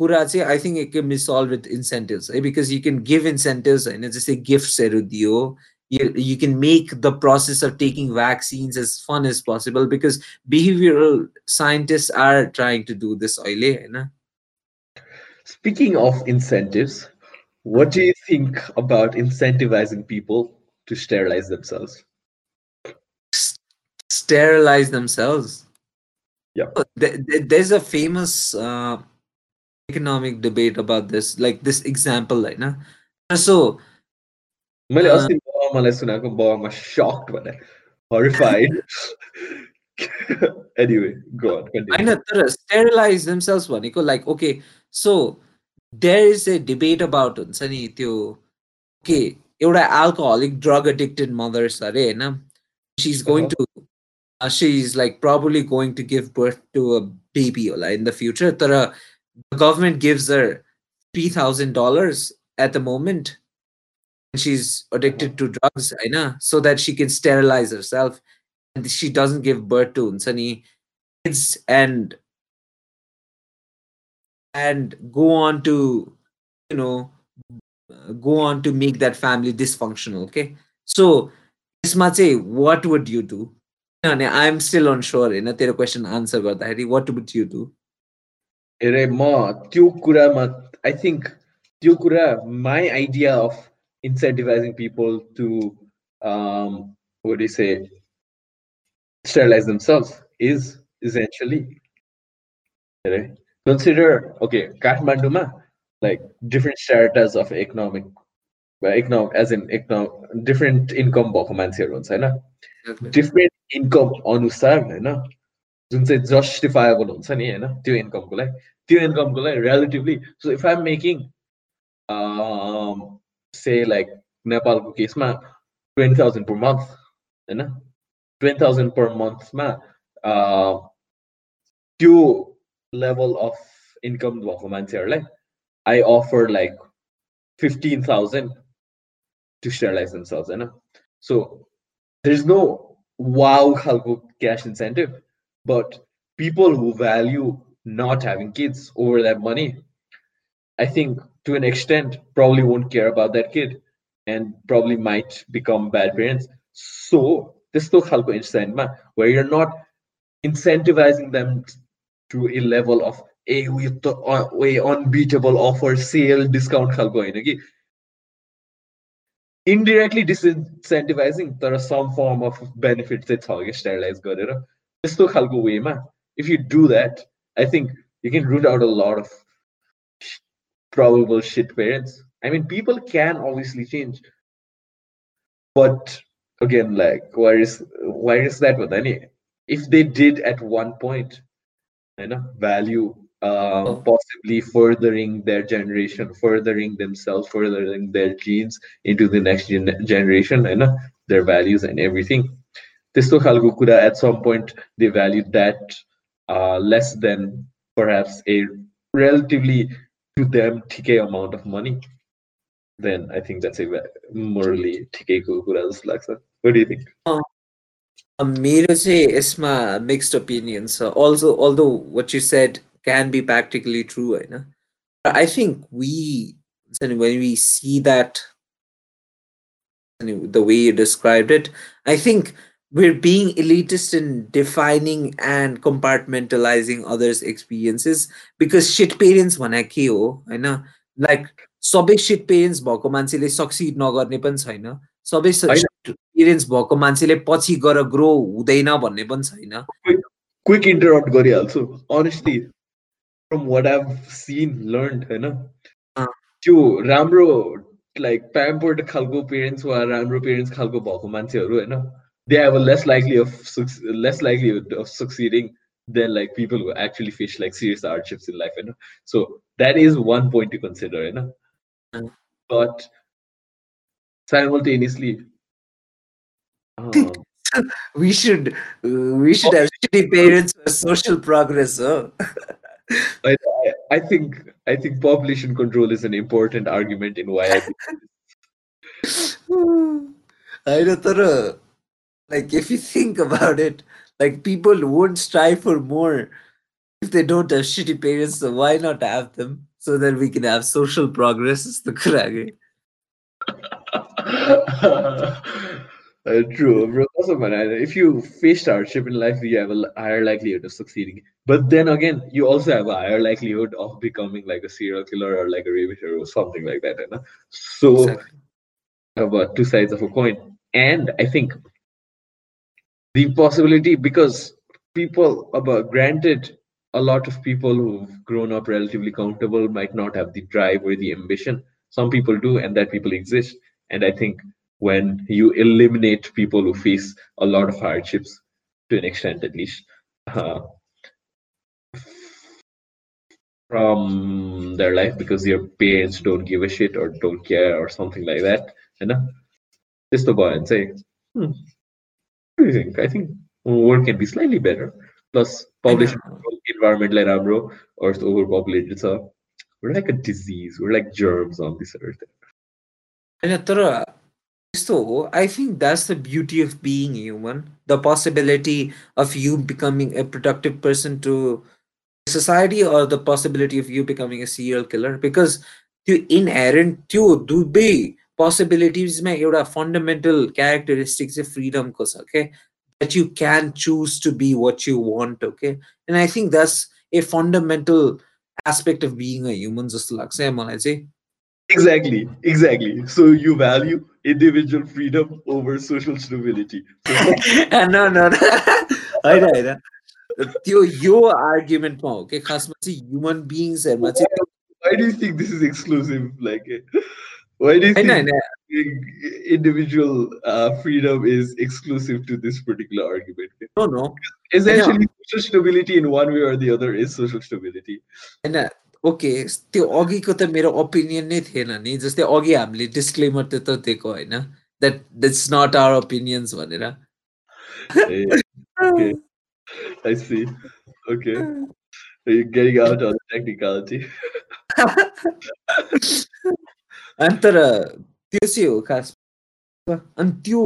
कुरा चाहिँ I think it can be solve with incentives है because you can give incentives होइन जस्तै गिफ्ट्सहरू दियो you can make the process of taking vaccines as fun as possible because behavioral scientists are trying to do this oily speaking of incentives what do you think about incentivizing people to sterilize themselves? sterilize themselves? Yeah. There's a famous uh, economic debate about this, like this example, like, na? So, मैले अस्ति मलाई सुनाएको बाबामा shocked भने horrified <laughs> anyway go on होइन तर sterilize themselves भनेको like okay so there is a debate about हुन्छ नि त्यो के एउटा अल्कोहलिक ड्रग एडिक्टेड मदर्स अरे होइन सी is going to see is she's like probably going to give birth to a baby in the future. Tara, uh, the government gives her three thousand dollars at the moment. And she's addicted to drugs, I know, so that she can sterilize herself and she doesn't give birth to any kids and and go on to you know go on to make that family dysfunctional. Okay. So Isma say, what would you do? किनभने I am still on sure होइन तेरो question answer गर्दाखेरि what would you do हेरे म त्यो कुरामा आई think त्यो कुरा my idea of incentivising people to what do you say sterilize themselves is essentially consider okay kathmanduma like different stratas of economic economic as in economic different income भएको होइन income अनुसार होइन जुन चाहिँ जस्टिफाएबल हुन्छ नि होइन त्यो इन्कमको लागि त्यो इन्कमको लागि relatively so if I'm making say like नेपालको केसमा ट्वेन्टी थाउजन्ड पर मन्थ होइन ट्वेन्टी थाउजन्ड पर मन्थमा त्यो level of income भएको मान्छेहरूलाई I offer like 15,000 to sterilize themselves. You know? So there's no wow cash incentive, but people who value not having kids over that money, I think to an extent probably won't care about that kid and probably might become bad parents. So this is incentive where you're not incentivizing them to a level of a way uh, unbeatable offer sale discount indirectly disincentivizing तर some form of benefit चाहिँ छ कि sterilise गरेर त्यस्तो खालको वेमा if you do that I think you can root out a lot of probable shit parents. I mean, people can obviously change, but again, like, where is where is that with any? If they did at one point, you know, value uh, oh. possibly furthering their generation, furthering themselves, furthering their genes into the next gen- generation, and uh, their values and everything. त्यस्तो खालको कुरा at some point they valued that uh, less than perhaps a relatively to them ठिकै amount of money then I think that's a morally ठिकैको कुरा जस्तो लाग्छ what do you think मेरो चाहिँ यसमा mixed opinions also although what you said can be practically true. I know. I think we when we see that the way you described it, I think we're being elitist in defining and compartmentalizing others' experiences because shit parents भने के हो होइन like सबै seat parents भएको मान्छेले succeed नगर्ने पनि छैन सबै पेरेन्ट्स भएको मान्छेले पछि गएर ग्रो हुँदैन भन्ने पनि छैन क्विक इन्टरप्ट गरिहाल्छु honestly from what I've seen, learned, you know, uh. त्यो राम्रो लाइक प्याम्पर्ड खालको पेरेन्ट्स वा राम्रो पेरेन्ट्स खालको भएको मान्छेहरू होइन they have a less likely of less likelihood of succeeding than like people who actually face like serious hardships in life होइन so that is one point to consider होइन but simultaneously um, we should uh, we should have shitty parents for social progress huh? I, I think I think population control is an important argument in why I. <sighs> I know, like if you think about it, like people won't strive for more if they don't have shitty parents. So why not have them so that we can have social progress? Is the kurage. <laughs> Uh, true, bro. Also, man, if you face hardship in life, you have a higher likelihood of succeeding. But then again, you also have a higher likelihood of becoming like a serial killer or like a raver or something like that. You know? So, exactly. about two sides of a coin. And I think the possibility, because people, about granted, a lot of people who've grown up relatively comfortable might not have the drive or the ambition. Some people do, and that people exist. And I think when you eliminate people who face a lot of hardships to an extent at least. Uh, from their life because your parents don't give a shit or don't care or something like that you know? Just to go and say hmm, what do you think? I think world can be slightly better. Plus population <laughs> environment like or it's overpopulated so we're like a disease. We're like germs on this earth so I think that's the beauty of being human. The possibility of you becoming a productive person to society or the possibility of you becoming a serial killer because त्यो inherent त्यो दुवै पोसिबिलिटिजमा एउटा fundamental characteristic चाहिँ फ्रिडमको छ के that you can choose to be watt you want okay and I think that's A fundamental aspect of being a human जस्तो लाग्छ मलाई चाहिँ Exactly, exactly. So you value individual freedom over social stability. <laughs> no, no, no. <laughs> होइन होइन त्यो यो आर्ग्युमेन्टमा हो कि खासमा चाहिँ ह्युमन बिङ्सहरूमा चाहिँ Why do you think this is exclusive? Like, why do you think individual uh, freedom is exclusive to this particular argument? No, no. Essentially, social stability in one way or the other is social stability. होइन okay त्यो अघिको त मेरो opinion नै थिएन नि जस्तै अघि हामीले डिस्क्लेमर त दिएको होइन that that's not our opinions भनेर। getting out on technicality. अनि तर त्यो चाहिँ हो खास। अनि त्यो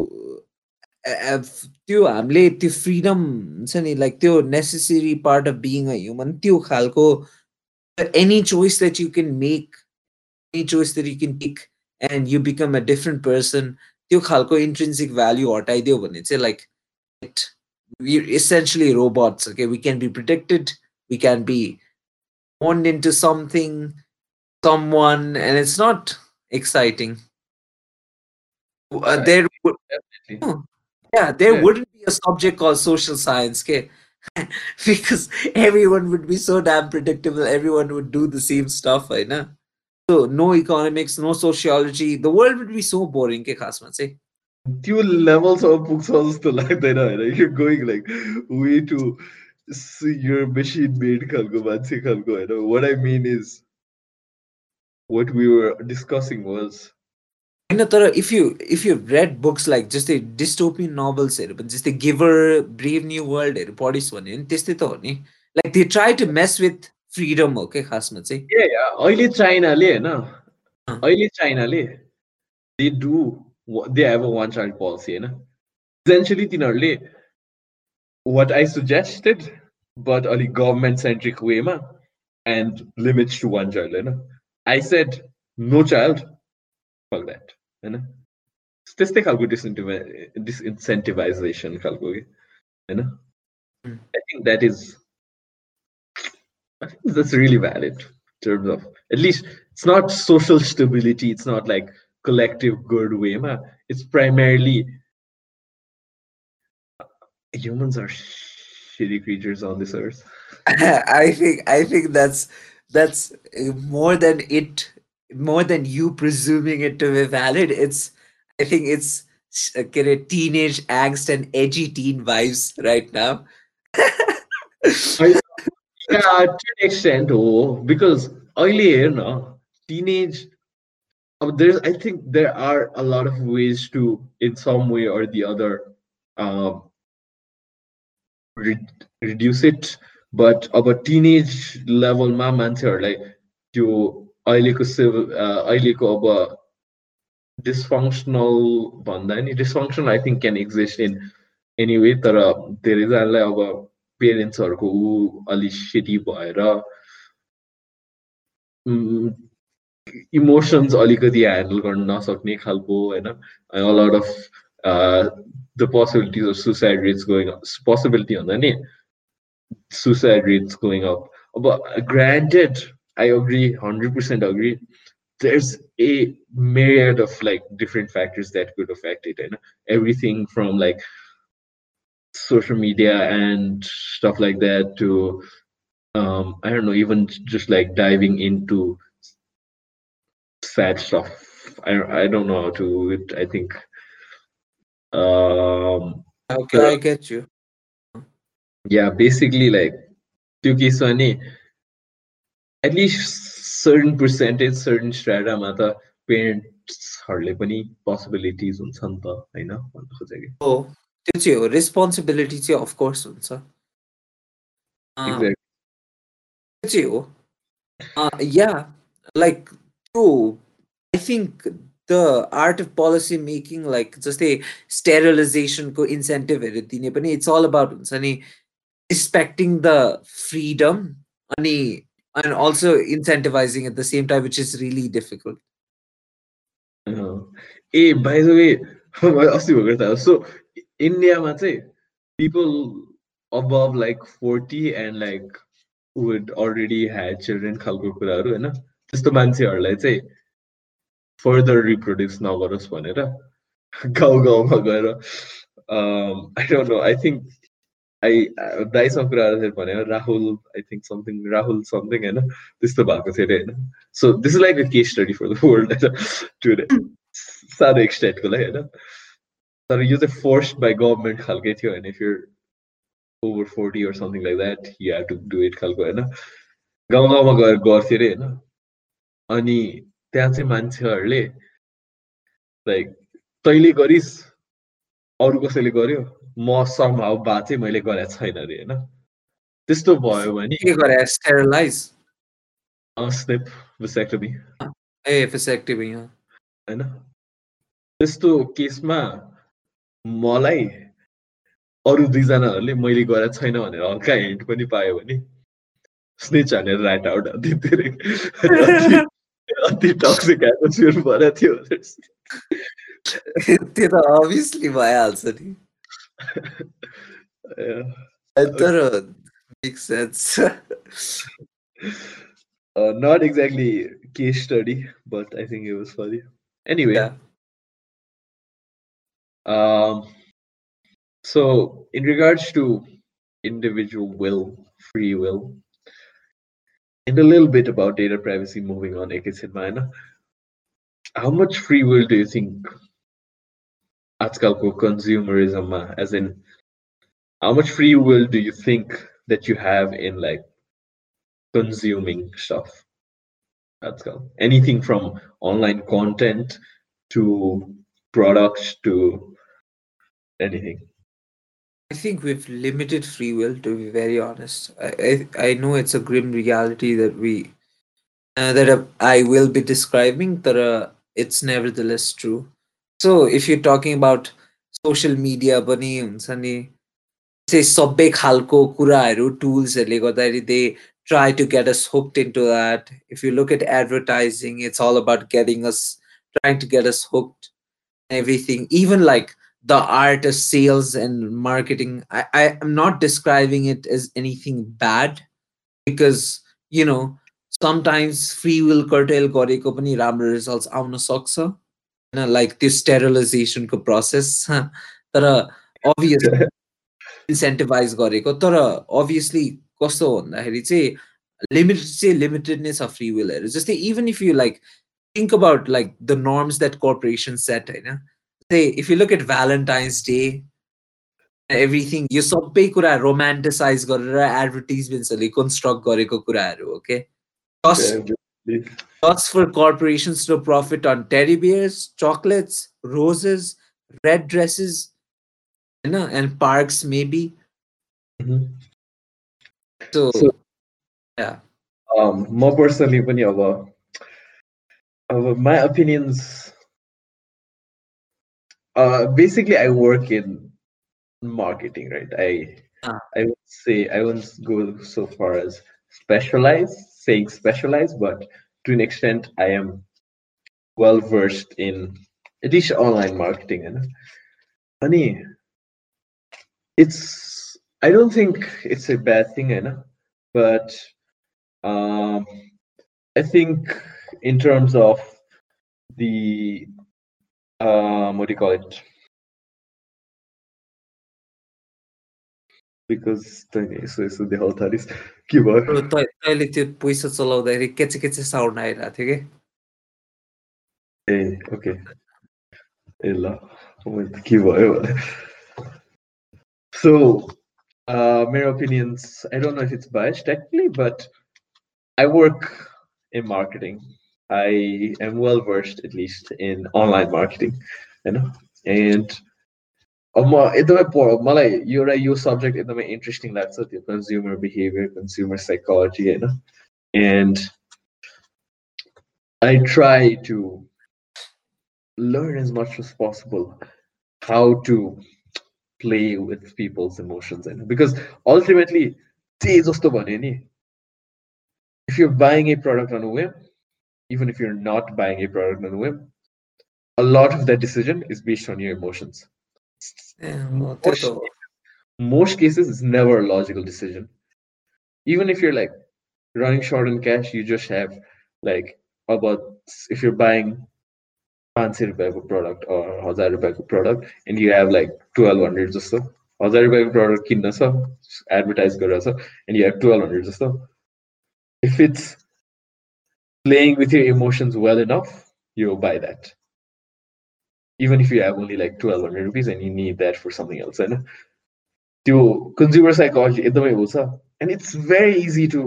त्यो हामीले त्यो फ्रिडम हुन्छ नि लाइक त्यो necessary part of being a human त्यो खालको any choice that you can make any choice that you can take and you become a different person त्यो खालको इन्ट्रेन्सिक भ्याल्यु हटाइदियो भने चाहिँ like it essentially robots okay we can be protected we can be born into something someone and it's not exciting uh, there would, oh, yeah there yeah. wouldn't be a subject called social science okay <laughs> because everyone would be so damn predictable everyone would do the same stuff right now so no economics, no sociology. The world would be so boring, ke khasma say. त्यो लेभलसम्म पुग्छ जस्तो लाग्दैन होइन यो going like way to your machine made खालको मान्छे खालको होइन what I mean is what we were discussing was होइन तर if you if you read books like जस्तै डिस्टोपियन नोभल्सहरू पनि जस्तै गिभर ब्रेभ न्यू वर्ल्डहरू पढिस् भने नि त्यस्तै त हो नि like they try to mess with freedom हो क्या खासमा चाहिँ ए अहिले चाइनाले होइन अहिले चाइनाले they do they have a one child policy होइन इभेन्चुली तिनीहरूले वाट आई सजेस्टेड बट अलिक गभर्मेन्ट सेन्ट्रिक वेमा and limits to one child होइन I said no child for that होइन त्यस्तै खालको डिसइन्टिभा डिसइन्सेन्टिभाइजेसन खालको कि होइन I think that is I think that's really valid in terms of at least it's not social stability, it's not like collective good way. Ma. It's primarily humans are shitty creatures on this earth. I think I think that's that's more than it more than you presuming it to be valid, it's I think it's uh, kind of teenage angst and edgy teen vibes right now. <laughs> I, yeah, to an extent, oh, because earlier, no, teenage. Um, there's, I think, there are a lot of ways to, in some way or the other, um, re- reduce it. But about teenage level, my answer like, you अहिलेको civil अहिलेको अब dysfunctional भन्दा नि dysfunction I think can exist in anyway तर धेरैजनालाई अब पेरेन्ट्सहरूको ऊ अलिक सेटी भएर इमोसन्स अलिकति ह्यान्डल गर्न नसक्ने खालको होइन a lot of the possibilities of suicide rates going possibility भन्दा नि सुसाइड रेट्स गोइङ अप अब granted I agree, hundred percent agree. There's a myriad of like different factors that could affect it, and everything from like social media and stuff like that to um, I don't know, even just like diving into sad stuff. I I don't know how to. It, I think. Um, okay, uh, I get you. Yeah, basically like Tuki Swani at least certain percentage certain स्ट्राटामा त पेरेन्ट्सहरूले पनि possibilities हुन्छ नि त होइन? भन्नु खोजेको त्यो चाहिँ हो रेस्पोन्सिबिलिटी चाहिँ अफकोर्स हुन्छ। त्यो चाहिँ हो। या लाइक त्यो I think the art of policy making like जस्तै स्टेरलाइजेसनको इन्सेन्टिभहरू दिने पनि इट्स अल अबाउट हुन्छ नि रिस्पेक्टिङ द फ्रिडम अनि and also incentivizing at the same time, which is really difficult. Uh, hey, by the way, <laughs> so इन्डियामा चाहिँ people above like forty and like would already had children खालको कुराहरू होइन त्यस्तो मान्छेहरूलाई चाहिँ फर्दर रिप्रोड्युस नगरोस् भनेर गाउँ गाउँमा गएर I don't know I think I दाइसँग कुरा गर्दाखेरि भने Rahul I think something Rahul something होइन त्यस्तो भएको थियो अरे होइन so this is like a case study for the world होइन सानो एक्सटेन्टको लागि होइन तर यो चाहिँ फोर्स्ड बाई गभर्मेन्ट खालकै थियो होइन if you're over forty or something like that you have to do it खालको होइन गाउँ गाउँमा गएर गर्थ्यो अरे होइन अनि त्यहाँ चाहिँ मान्छेहरूले लाइक तैँले गरिस् अरू कसैले गर्यो म समहाउ बा चाहिँ मैले गरेको छैन अरे होइन? त्यस्तो भयो भने के गरे स्टेरलाइज स्नेप विसेक्टमी ए फिसेक्टिभी होइन? त्यस्तो केसमा मलाई अरू दुईजनाहरूले मैले गरेको छैन भनेर हल्का हिन्ट पनि पायो भने स्नेच हानेर राइट आउट अति धेरै। अति टक्सिक एटमोस्फियर थियो। <laughs> त्यो त अभियसली भइहाल्छ नि। <laughs> yeah. That makes sense. <laughs> Uh, not exactly case study, but I think it was funny. Anyway, yeah. um, so in regards to individual will, free will, and a little bit about data privacy. Moving on, Ekis minor. how much free will do you think आजकलको consumerism as in how much free will do you think that you have in like consuming stuff आजकल anything from online content to products to anything I think we've limited free will, to be very honest. I I, I know it's a grim reality that we uh, that uh, I will be describing, but uh, it's nevertheless true. So if you're talking about social media, पनि हुन्छ नि चाहिँ सबै खालको कुराहरू टुल्सहरूले गर्दाखेरि दे try to get us hooked into that. If you look at advertising, it's all about getting us, trying to get us hooked, everything. Even like the art of sales and marketing, I, I am not describing it as anything bad because, you know, sometimes free will curtail गरेको पनि राम्रो results आउन सक्छ होइन like त्यो sterilization को process तर obviously <laughs> incentivize गरेको तर obviously कस्तो भन्दाखेरि चाहिँ लिमिटेड चाहिँ लिमिटेड नै छ फ्री विलहरू जस्तै even if you like think about like the norms that corporation set होइन? जस्तै if you look at Valentine's Day everything यो सबै कुरा रोमान्टिसाइज गरेर एडभर्टिजमेन्ट्सहरूले कन्स्ट्रक्ट गरेको कुराहरू हो के just just for corporations to profit on teddy bears, chocolates, roses, red dresses, you know, and parks maybe. Mhm. So, So- yeah, um more personally पनि अब अब my opinions uh basically I work in marketing right I Ah. I would say I wouldn't go so far as specialized saying specialized but to an extent I am well versed in at least online marketing and honey it's I don't think it's a bad thing know but um I think in terms of the um what do you call it because so so the whole thought is के भयो So, तै- तैँले त्यो पैसा चलाउँदाखेरि केचे केचे sound आइरहेको थियो कि ए ओके ए ल मैले त के भयो भने so uh मेरो opinions I don't know if it's biased technically but I work in marketing I am well versed at least in online marketing you know and अब म एकदमै प- मलाई एउटा यो सब्जेक्ट एकदमै इन्ट्रेस्टिङ लाग्छ त्यो कन्ज्युमर बिहेभियर कन्ज्युमर साइकोलोजी होइन end I try to learn as much as possible how to play with people's emotions and because ultimately त्यही जस्तो भन्यो नि if you're buying a product on a whim even if you're not buying a product on a whim a lot of that decision is based on your emotions ए, म त्यो त हो। most cases it's never a logical decision even if you're like running short on cash you just have like about if you're buying fancy रुपियाँको product or हजार रुपियाँको product and you have like 1200 जस्तो हजार रुपियाँको product किन्न छ advertise गरेर छ and you have 1200 जस्तो if it's playing with your emotions well enough you'll buy that even if you have only like 1200 rupees and you need that for something else होइन त्यो consumer psychology एकदमै हो छ and it's very easy to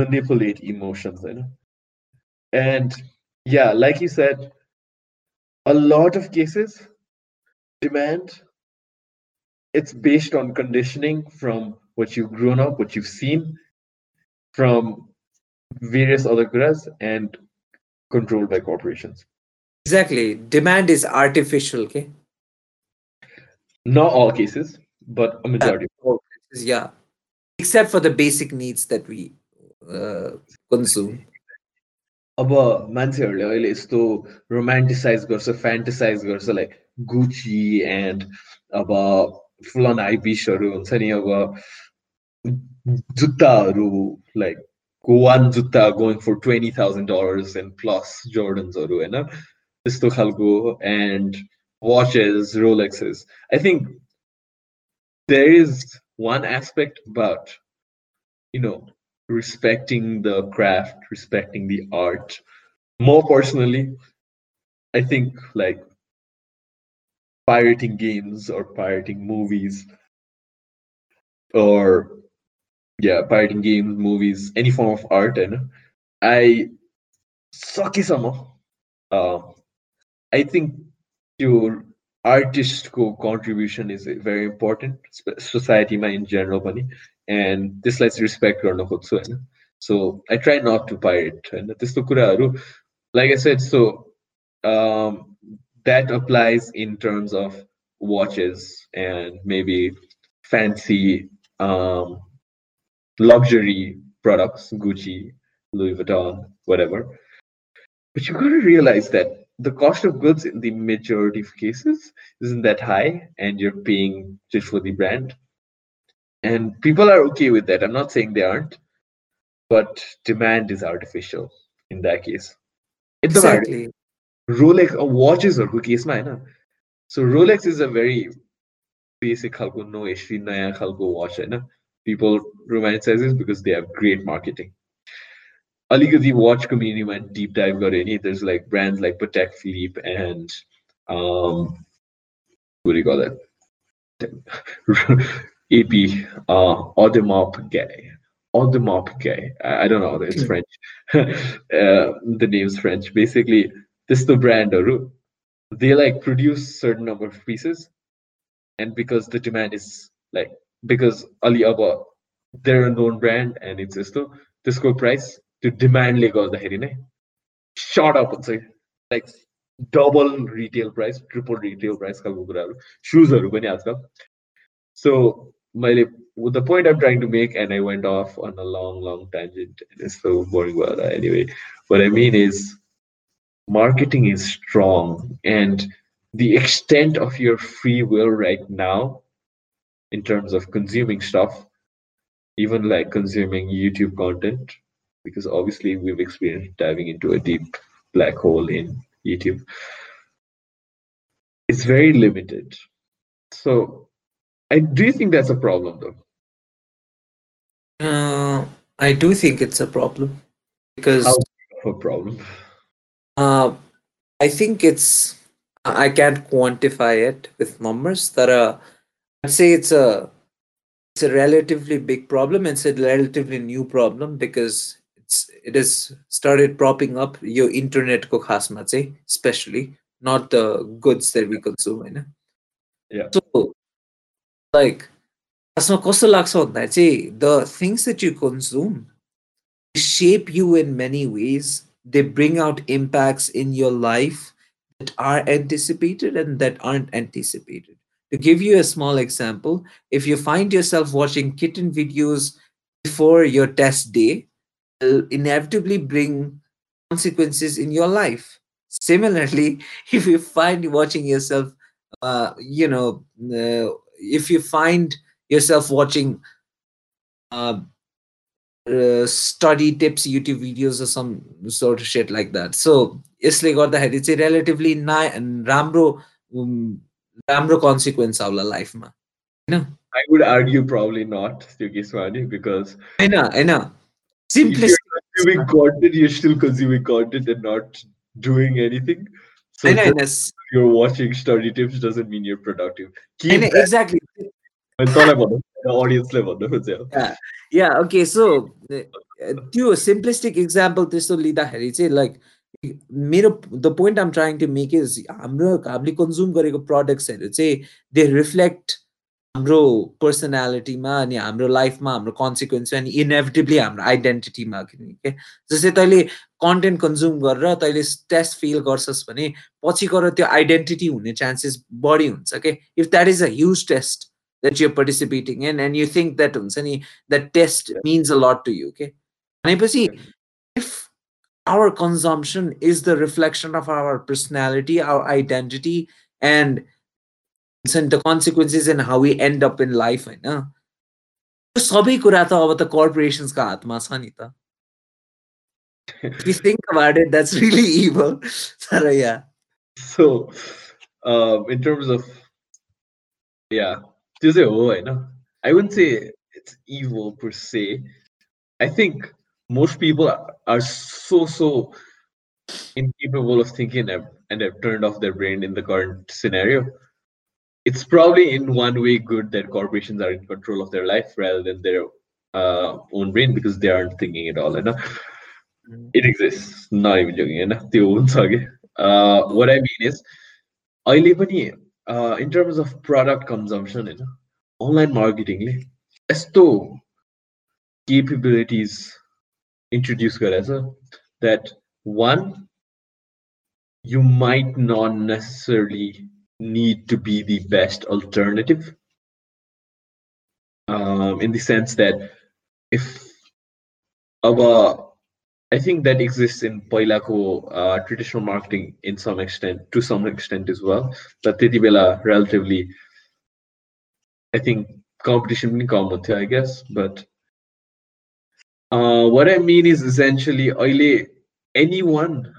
manipulate emotions होइन and yeah like you said a lot of cases demand it's based on conditioning from what you've grown up, what you've seen from various other kuras and controlled by corporations. Exactly. Demand is artificial, okay? Not all cases, but a majority. Yeah. Except for the basic needs that we uh, consume. अब मान्छेहरूले अहिले यस्तो romanticise गर्छ फ्यान्टिसाइज गर्छ like Gucci end अब फुलन हाइपिसहरू हुन्छ नि अब जुत्ताहरू लाइक वान जुत्ता going for twenty thousand dollars and plus जोर्डन्सहरू होइन त्यस्तो खालको end watches रोलेक्सेस I think there is one aspect but you know respecting the craft, respecting the art. More personally, I think like pirating games or pirating movies or yeah, pirating games, movies, any form of art, and I sucky some. Uh, I think your artistको contribution is very important societyमा in general पनि and त्यसलाई चाहिँ respect गर्न खोज्छु होइन so I try not to pirate होइन त्यस्तो कुराहरू like I said so that applies in terms of watches and maybe fancy um, luxury products, Gucci, Louis Vuitton, whatever. But you got to realize that the cost of goods in the majority of cases isn't that high and you're paying just for the brand. And people are okay with that. I'm not saying they aren't but demand is artificial in that case. It's exactly. Rolex or watches or case man. So rolex is a very basic khalko no issue naya khalko watch right? people romanticize this because they have great marketing the watch community went deep dive got any there's like brands like Patek Philippe and um what do you call that? <laughs> AP uh Audemars Guy Audemars Guy I, I don't know it's hmm. French. <laughs> Uh, the name's French. Basically this is the brand they like produce certain number of pieces and because the demand is like because Ali Abba they're a known brand and it's just this price त्यो डिमान्डले गर्दाखेरि नै shot up हुन्छ like double retail price triple retail price खालको कुराहरू सुजहरू पनि आजकल सो मैले the point I'm trying to make and I went off on a long long tangent यस्तो बोरिङ भएर anyway but I mean is marketing is strong and the extent of your free will right now in terms of consuming stuff even like consuming youtube content because obviously we've experienced diving into a deep black hole in YouTube. It's very limited. So, I do think that's a problem, though. Uh, I do think it's a problem because How a problem. Uh, I think it's I can't quantify it with numbers. That uh, I'd say it's a it's a relatively big problem. It's a relatively new problem because it has started propping up your internet ko khasma चाहिँ especially not the goods that we consume होइन yeah so like खासमा कस्तो लाग्छ भन्दा चाहिँ the things that you consume shape you in many ways they bring out impacts in your life that are anticipated and that aren't anticipated to give you a small example if you find yourself watching kitten videos before your test day will inevitably bring consequences in your life. Similarly, <laughs> if you find watching yourself, uh, you know, uh, if you find yourself watching uh, uh, study tips YouTube videos or some sort of shit like that. So यसले गर्दाखेरि it's a relatively राम्रो राम्रो consequence आउला लाइफमा होइन I would argue probably not, Yogiswani, because I know, I know. Simplistic. If you're consuming content, you're still consuming content and not doing anything. So you're watching study tips doesn't mean you're productive. Keep that. exactly. I thought about the audience level. Yeah. yeah, okay. So त्यो simplistic example त्यस्तो लिँदाखेरि चाहिँ like मेरो the point I'm trying to make is हाम्रो हामीले consume गरेको प्रडक्ट्सहरू चाहिँ दे reflect हाम्रो पर्सनालिटीमा अनि हाम्रो लाइफमा हाम्रो कन्सिक्वेन्स अनि इनेभिटेबली हाम्रो आइडेन्टिटीमा के जस्तै तैँले कन्टेन्ट कन्ज्युम गरेर तैँले टेस्ट फेल गर्छस् भने पछि गएर त्यो आइडेन्टिटी हुने चान्सेस बढी हुन्छ कि if that is a huge test that you're participating in and you think that हुन्छ नि द्याट टेस्ट मिन्स अ लट टु यु के भनेपछि if our consumption is the reflection of our personality our identity and and the consequences and how we end up in life होइन सबै कुरा त अब त कर्पोरेसन्सको हातमा छ नि त if you think about it that's really evil तर yeah so um, in terms of yeah त्यो चाहिँ हो होइन I wouldn't say it's evil per se I think most people are so so incapable of thinking and have turned off their brain in the current scenario it's probably in one way good that corporations are in control of their life rather than their uh, own brain because they aren't thinking at all. You know? Mm. It exists. Not even joking. You know? uh, what I mean is, अहिले पनि in terms of product consumption होइन online marketing यस्तो capabilities introduce गरेछ that one you might not necessarily need to be the best alternative um, in the sense that if our I think that exists in Poilako uh, traditional marketing in some extent, to some extent as well. But Titibela relatively, I think competition in common, I guess. But uh, what I mean is essentially, anyone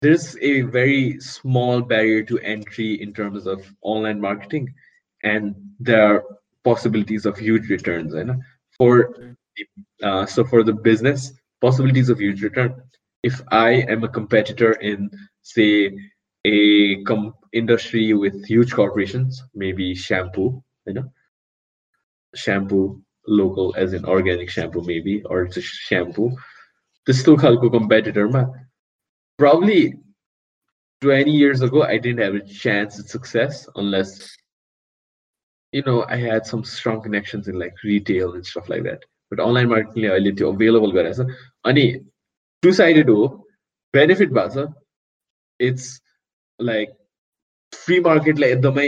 there's a very small barrier to entry in terms of online marketing and there are possibilities of huge returns and for uh, so for the business possibilities of huge return. If i am a competitor in say a com- industry with huge corporations maybe shampoo you know? Shampoo local as in organic shampoo maybe or just shampoo this is still a competitor man probably 20 years ago, I didn't have a chance at success unless, you know, I had some strong connections in like retail and stuff like that. But online marketing अहिले त्यो available गरेछ अनि two sided हो benefit भएको छ it's like free मार्केटलाई एकदमै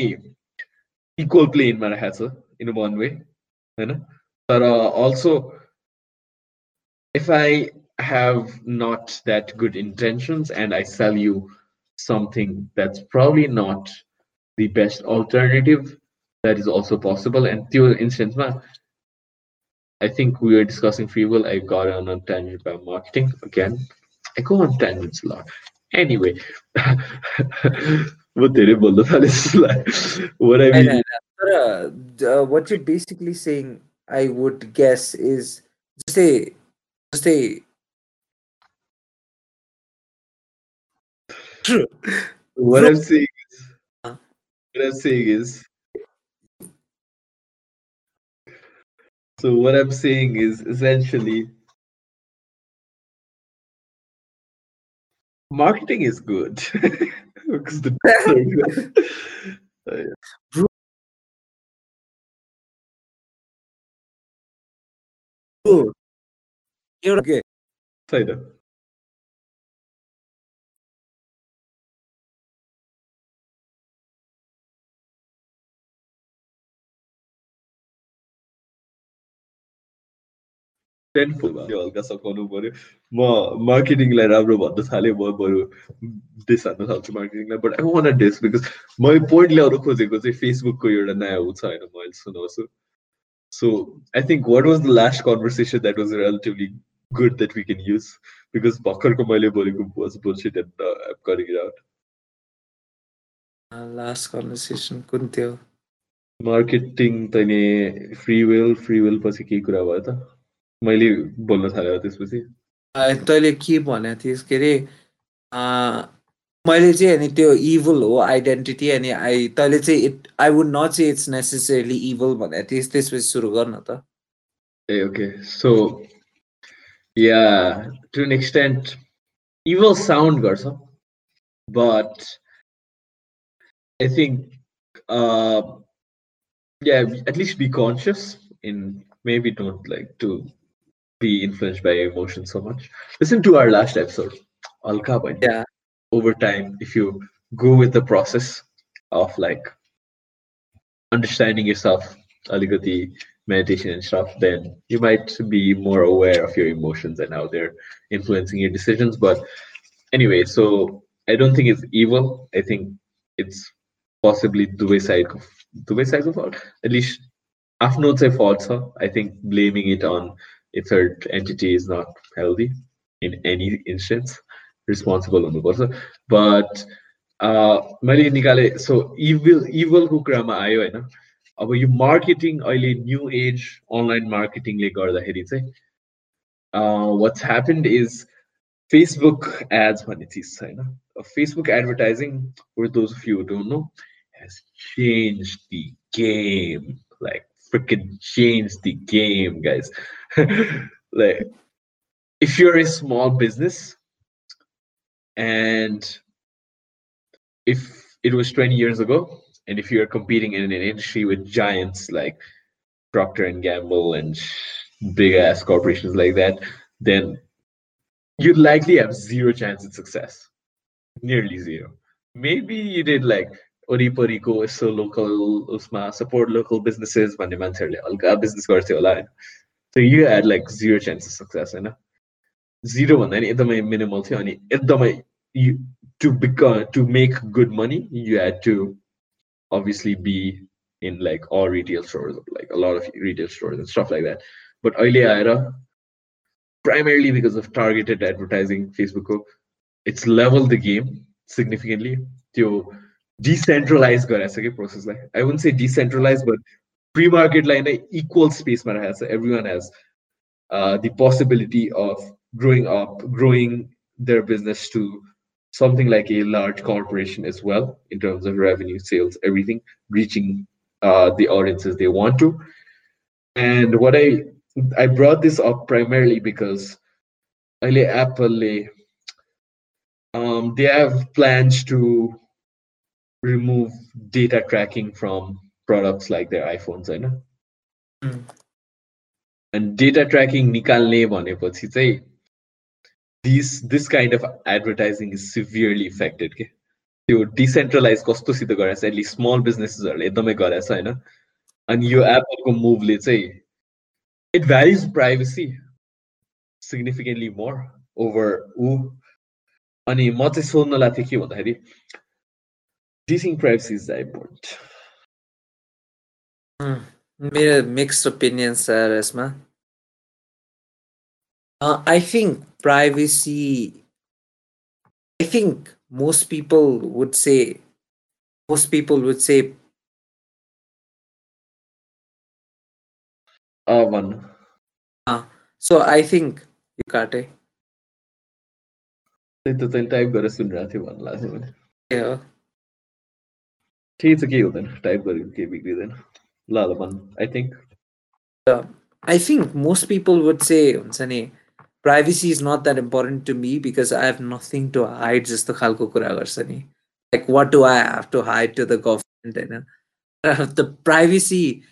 equal प्लेनमा राखेको छ इन वान वे होइन तर also if I have not that good intentions and I sell you something that's probably not the best alternative, that is also possible. And the instance, I think we were discussing free will. I got on a tangent about marketing again. I go on tangents a lot. Anyway, <laughs> what what I mean. Uh, uh, what you're basically saying, I would guess, is just a just a what I'm saying is, what I'm saying is, so what I'm saying is essentially, marketing is good. <laughs> Because the <laughs> oh, Bro. You're okay. टेनफुल भयो। हल्का सघाउनु पर्यो। म मार्केटिङलाई राम्रो भन्न थालेँ म बरु डिस हान्न थाल्छु मार्केटिङलाई but I want diss because मैले पोइन्ट ल्याउनु खोजेको चाहिँ फेसबुकको एउटा नयाँ ऊ छ होइन मैले सुनाउँछु। So I think what was the last conversation that was relatively good that we can use because भर्खरको मैले बोलेको was bullshit and I'm cutting it out last conversation कुन थियो? मार्केटिङ तैँले फ्री विल फ्री विल पछि केही कुरा भयो त। मैले बोल्न थालेँ त्यसपछि। तैँले के भनेको थिइस् के अरे मैले चाहिँ अनि त्यो इभल हो आइडेन्टिटी अनि आई तैँले चाहिँ इट आई वुड नट चाहिँ इट्स नेसेसरली इभल भनेको थिइस् त्यसपछि सुरु गर्न त। A okay so yeah to an extent evil sound गर्छ but I think yeah at least be conscious in maybe don't like to be influenced by your emotions so much. Listen to our last episode, Al Yeah. Over time, if you go with the process of like understanding yourself, Aligati meditation and stuff, then you might be more aware of your emotions and how they're influencing your decisions. But anyway, so I don't think it's evil. I think it's possibly the way side of the way side of fault. At least after no fault, I think blaming it on a third entity is not healthy in any instance responsible हुनुपर्छ but मैले निकाले सो evil इभलको कुरामा आयो होइन अब यो marketing अहिले न्यू एज अनलाइन मार्केटिङले गर्दाखेरि चाहिँ what's happened is Facebook ads भन्ने चिज छ होइन Facebook advertising for those few don't no has changed the game like freaking changed the game, guys. <laughs> like if you're a small business and if it was 20 years ago and if you're competing in an industry with giants like procter and gamble and big ass corporations like that then you'd likely have zero chance at success. Nearly zero. Maybe you did like Oripo Rico is so local, Usma, support local businesses, man, Manserle, Alga business course, so you had like zero chance of success होइन zero भन्दा नि एकदमै minimal थियो अनि एकदमै you to big to make good money you had to obviously be in like all retail stores, like a lot of retail stores and stuff like that. But early era, primarily because of targeted advertising, Facebook, it's leveled the game significantly. To decentralize गराएको छ कि प्रोसेसलाई I won't say decentralize but pre-market line equal space man has everyone has uh, the possibility of growing up growing their business to something like a large corporation as well in terms of revenue sales everything reaching uh, the audiences they want to. And what i i brought this up primarily because early apple um, they have plans to remove data tracking from products like their iPhones होइन? And data tracking निकाल्ने भनेपछि चाहिँ this this kind of advertising is severely affected के त्यो decentralize कस्तोसित गराएछ at least small बिजनेसेसहरूले एकदमै गराएछ होइन? अनि यो एप्पलको मुभले चाहिँ it values privacy significantly more over ऊ अनि म चाहिँ सोध्नलाई थिएँ के भन्दाखेरि do you think privacy is that important? Mm, mixed opinions, uh, Resma. Uh, I think privacy. I think most people would say. Most people would say. Uh, one. Uh, so I think you got it. type गरेर सुनिरहेको थियो भन्नु लाग्छ Yeah. केही चाहिँ केही हुँदैन type गरेको केही बिग्रिँदैन Lalaman, I think. Uh, I think most people would say, Unsane, privacy is not that important to me because I have nothing to hide, just the Khalko Kuragar Like, what do I have to hide to the government? Eh, and, know, <laughs> the privacy,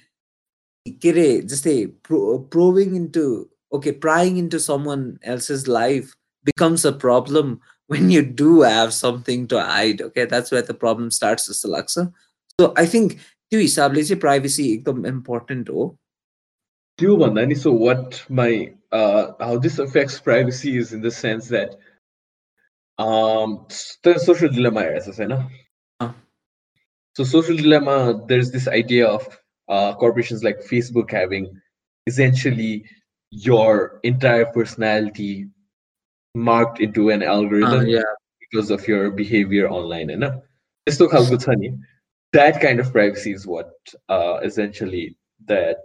just say, probing into, okay, prying into someone else's life becomes a problem <laughs> when you do have something to hide. Okay, that's where the problem starts, Salaksa. So I think त्यो हिसाबले चाहिँ privacy एकदम important हो त्यो भन्दा नि so what my uh, how this affects privacy is in the sense that um the social dilemma हेरेछस् होइन so social dilemma there's this idea of uh, corporations like facebook having essentially your entire personality marked into an algorithm uh, yeah. because of your behavior online होइन त्यस्तो खालको छ नि that kind of privacy is what uh, essentially that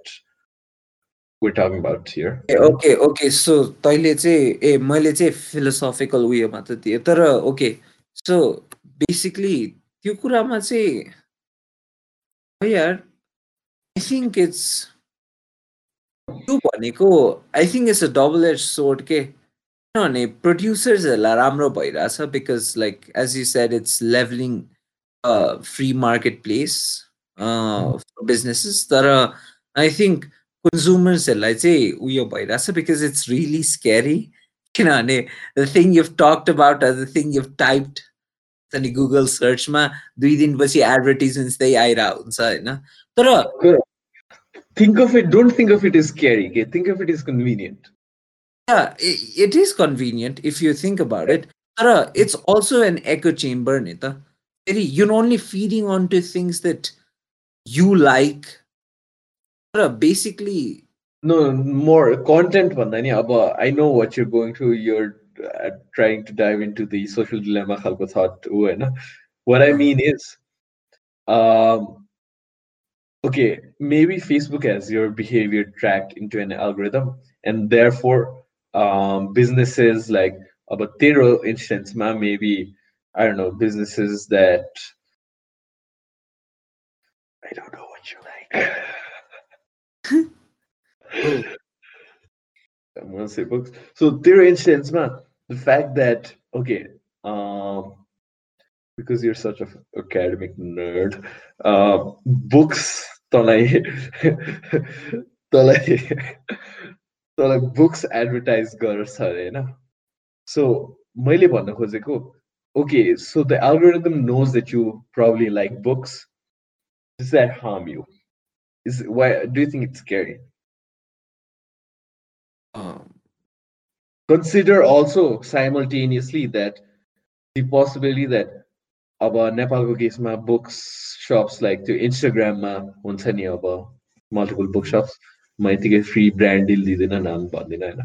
we're talking about here. Okay okay so तैँले चाहिँ ए मैले चाहिँ philosophical उयोमा त दिएँ तर ओके सो बेसिकली त्यो कुरामा चाहिँ यार आई थिङ्क इट्स त्यो भनेको I think it's a double as sword के किनभने प्रड्युसर्सहरूलाई राम्रो भइरहेछ because like as you said it's levelling free market place uh, for businesses that are I think consumersहरूलाई चाहिँ उयो भइरहेछ because it's really scary <laughs> किनभने the thing you've talked about or the thing you've typed अनि Google सर्चमा दुई दिनपछि एडभर्टिजमेन्ट्स त्यही आइरहेको हुन्छ होइन तर think of it don't think of it as scary okay? think of it as convenient yeah it, it is convenient if you think about it but it's also an echo chamber nita you're only feeding onto things that you like basically no more content one i know what you're going through. You're uh, trying to dive into the social dilemma what i mean is um okay, maybe Facebook has your behavior tracked into an algorithm, and therefore um, businesses like about instance, ma maybe I don't know businesses that I don't know what you like. <laughs> I'm gonna say books. So Tero instance, ma the fact that okay, um, because you're such an academic nerd, uh, books तँलाई <laughs> तँलाई तँलाई books advertise गर्छ अरे होइन सो मैले भन्न खोजेको okay so the algorithm knows that you probably like books does that harm you is why do you think it's scary um, consider also simultaneously that the possibility that अब नेपालको केसमा books shops like त्यो इन्स्टाग्राममा हुन्छ नि अब multiple book shops म यतिकै फ्री ब्रान्ड डिल दिँदैन नाम भन्दिनँ होइन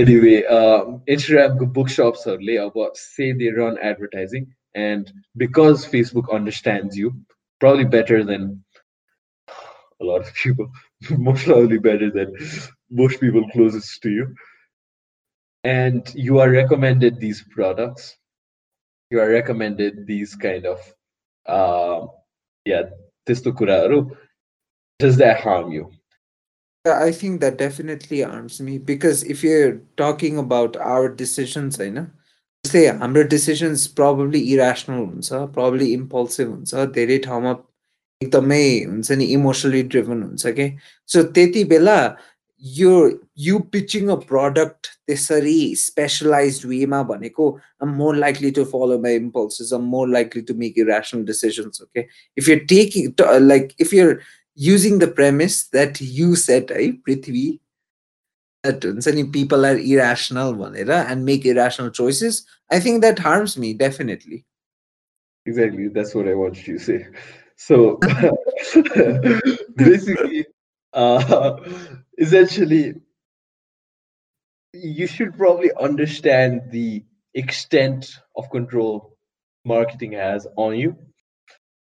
एनिवे इन्स्टाग्रामको बुक सप्सहरूले अब से they run advertising and because Facebook understands you probably better than a lot of people, <laughs> most probably better than most people closest to you. And you are recommended these products you are recommended these kind of uh, yeah त्यस्तो कुराहरू Does that harm you I think that definitely harms me because if you're talking about our decisions, I know say our decisions probably irrational हुन्छ probably impulsive हुन्छ धेरै ठाउँमा एकदमै हुन्छ नि emotionally driven हुन्छ कि सो त्यति बेला यो यु पिचिङ अ प्रडक्ट त्यसरी स्पेसलाइज वेमा भनेको I'm more likely to follow my impulses I'm more likely to make you rational decisions okay if you're taking like if you're using the premise that you set है पृथ्वी that हुन्छ नि people are irrational भनेर and make irrational choices I think that harms me definitely Exactly, that's what I wanted to say. So <laughs> <laughs> basically, uh, essentially you should probably understand the extent of control marketing has on you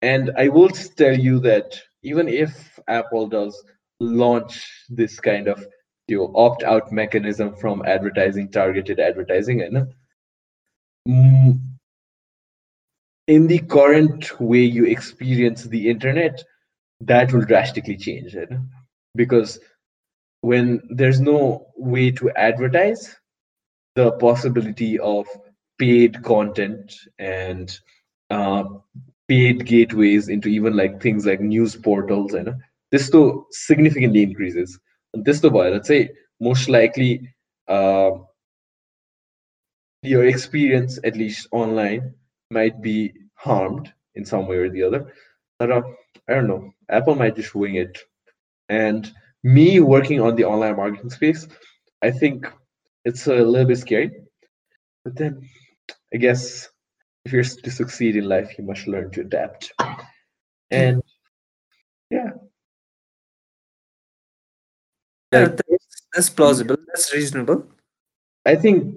and i will tell you that even if apple does launch this kind of you opt out mechanism from advertising targeted advertising and mm, in the current way you experience the internet that will drastically change it. Because when there's no way to advertise the possibility of paid content and uh, paid gateways into even like things like news portals and this to significantly increases. And this to let's say most likely uh, your experience at least online might be harmed in some way or the other. But, i don't know. Apple might just wing it. And me working on the online marketing space, I think it's a little bit scary. But then I guess if you're to succeed in life, you must learn to adapt. And yeah. Yeah, that's, that's plausible. That's reasonable. I think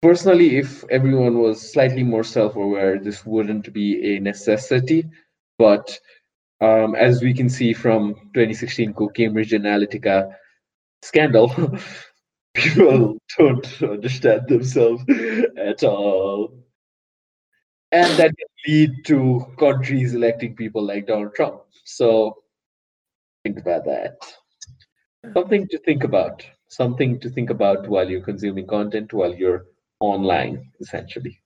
personally, if everyone was slightly more self aware, this wouldn't be a necessity. But um, as we can see from 2016 Cambridge Analytica scandal, <laughs> people don't understand themselves at all. And that can lead to countries electing people like Donald Trump. So think about that. Something to think about. Something to think about while you're consuming content, while you're online, essentially.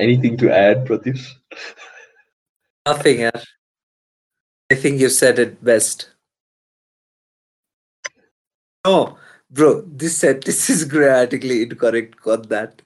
Anything to add, Pratyush? Nothing. I think you said it best. No, bro, this sentence <laughs> is grammatically incorrect. Got that.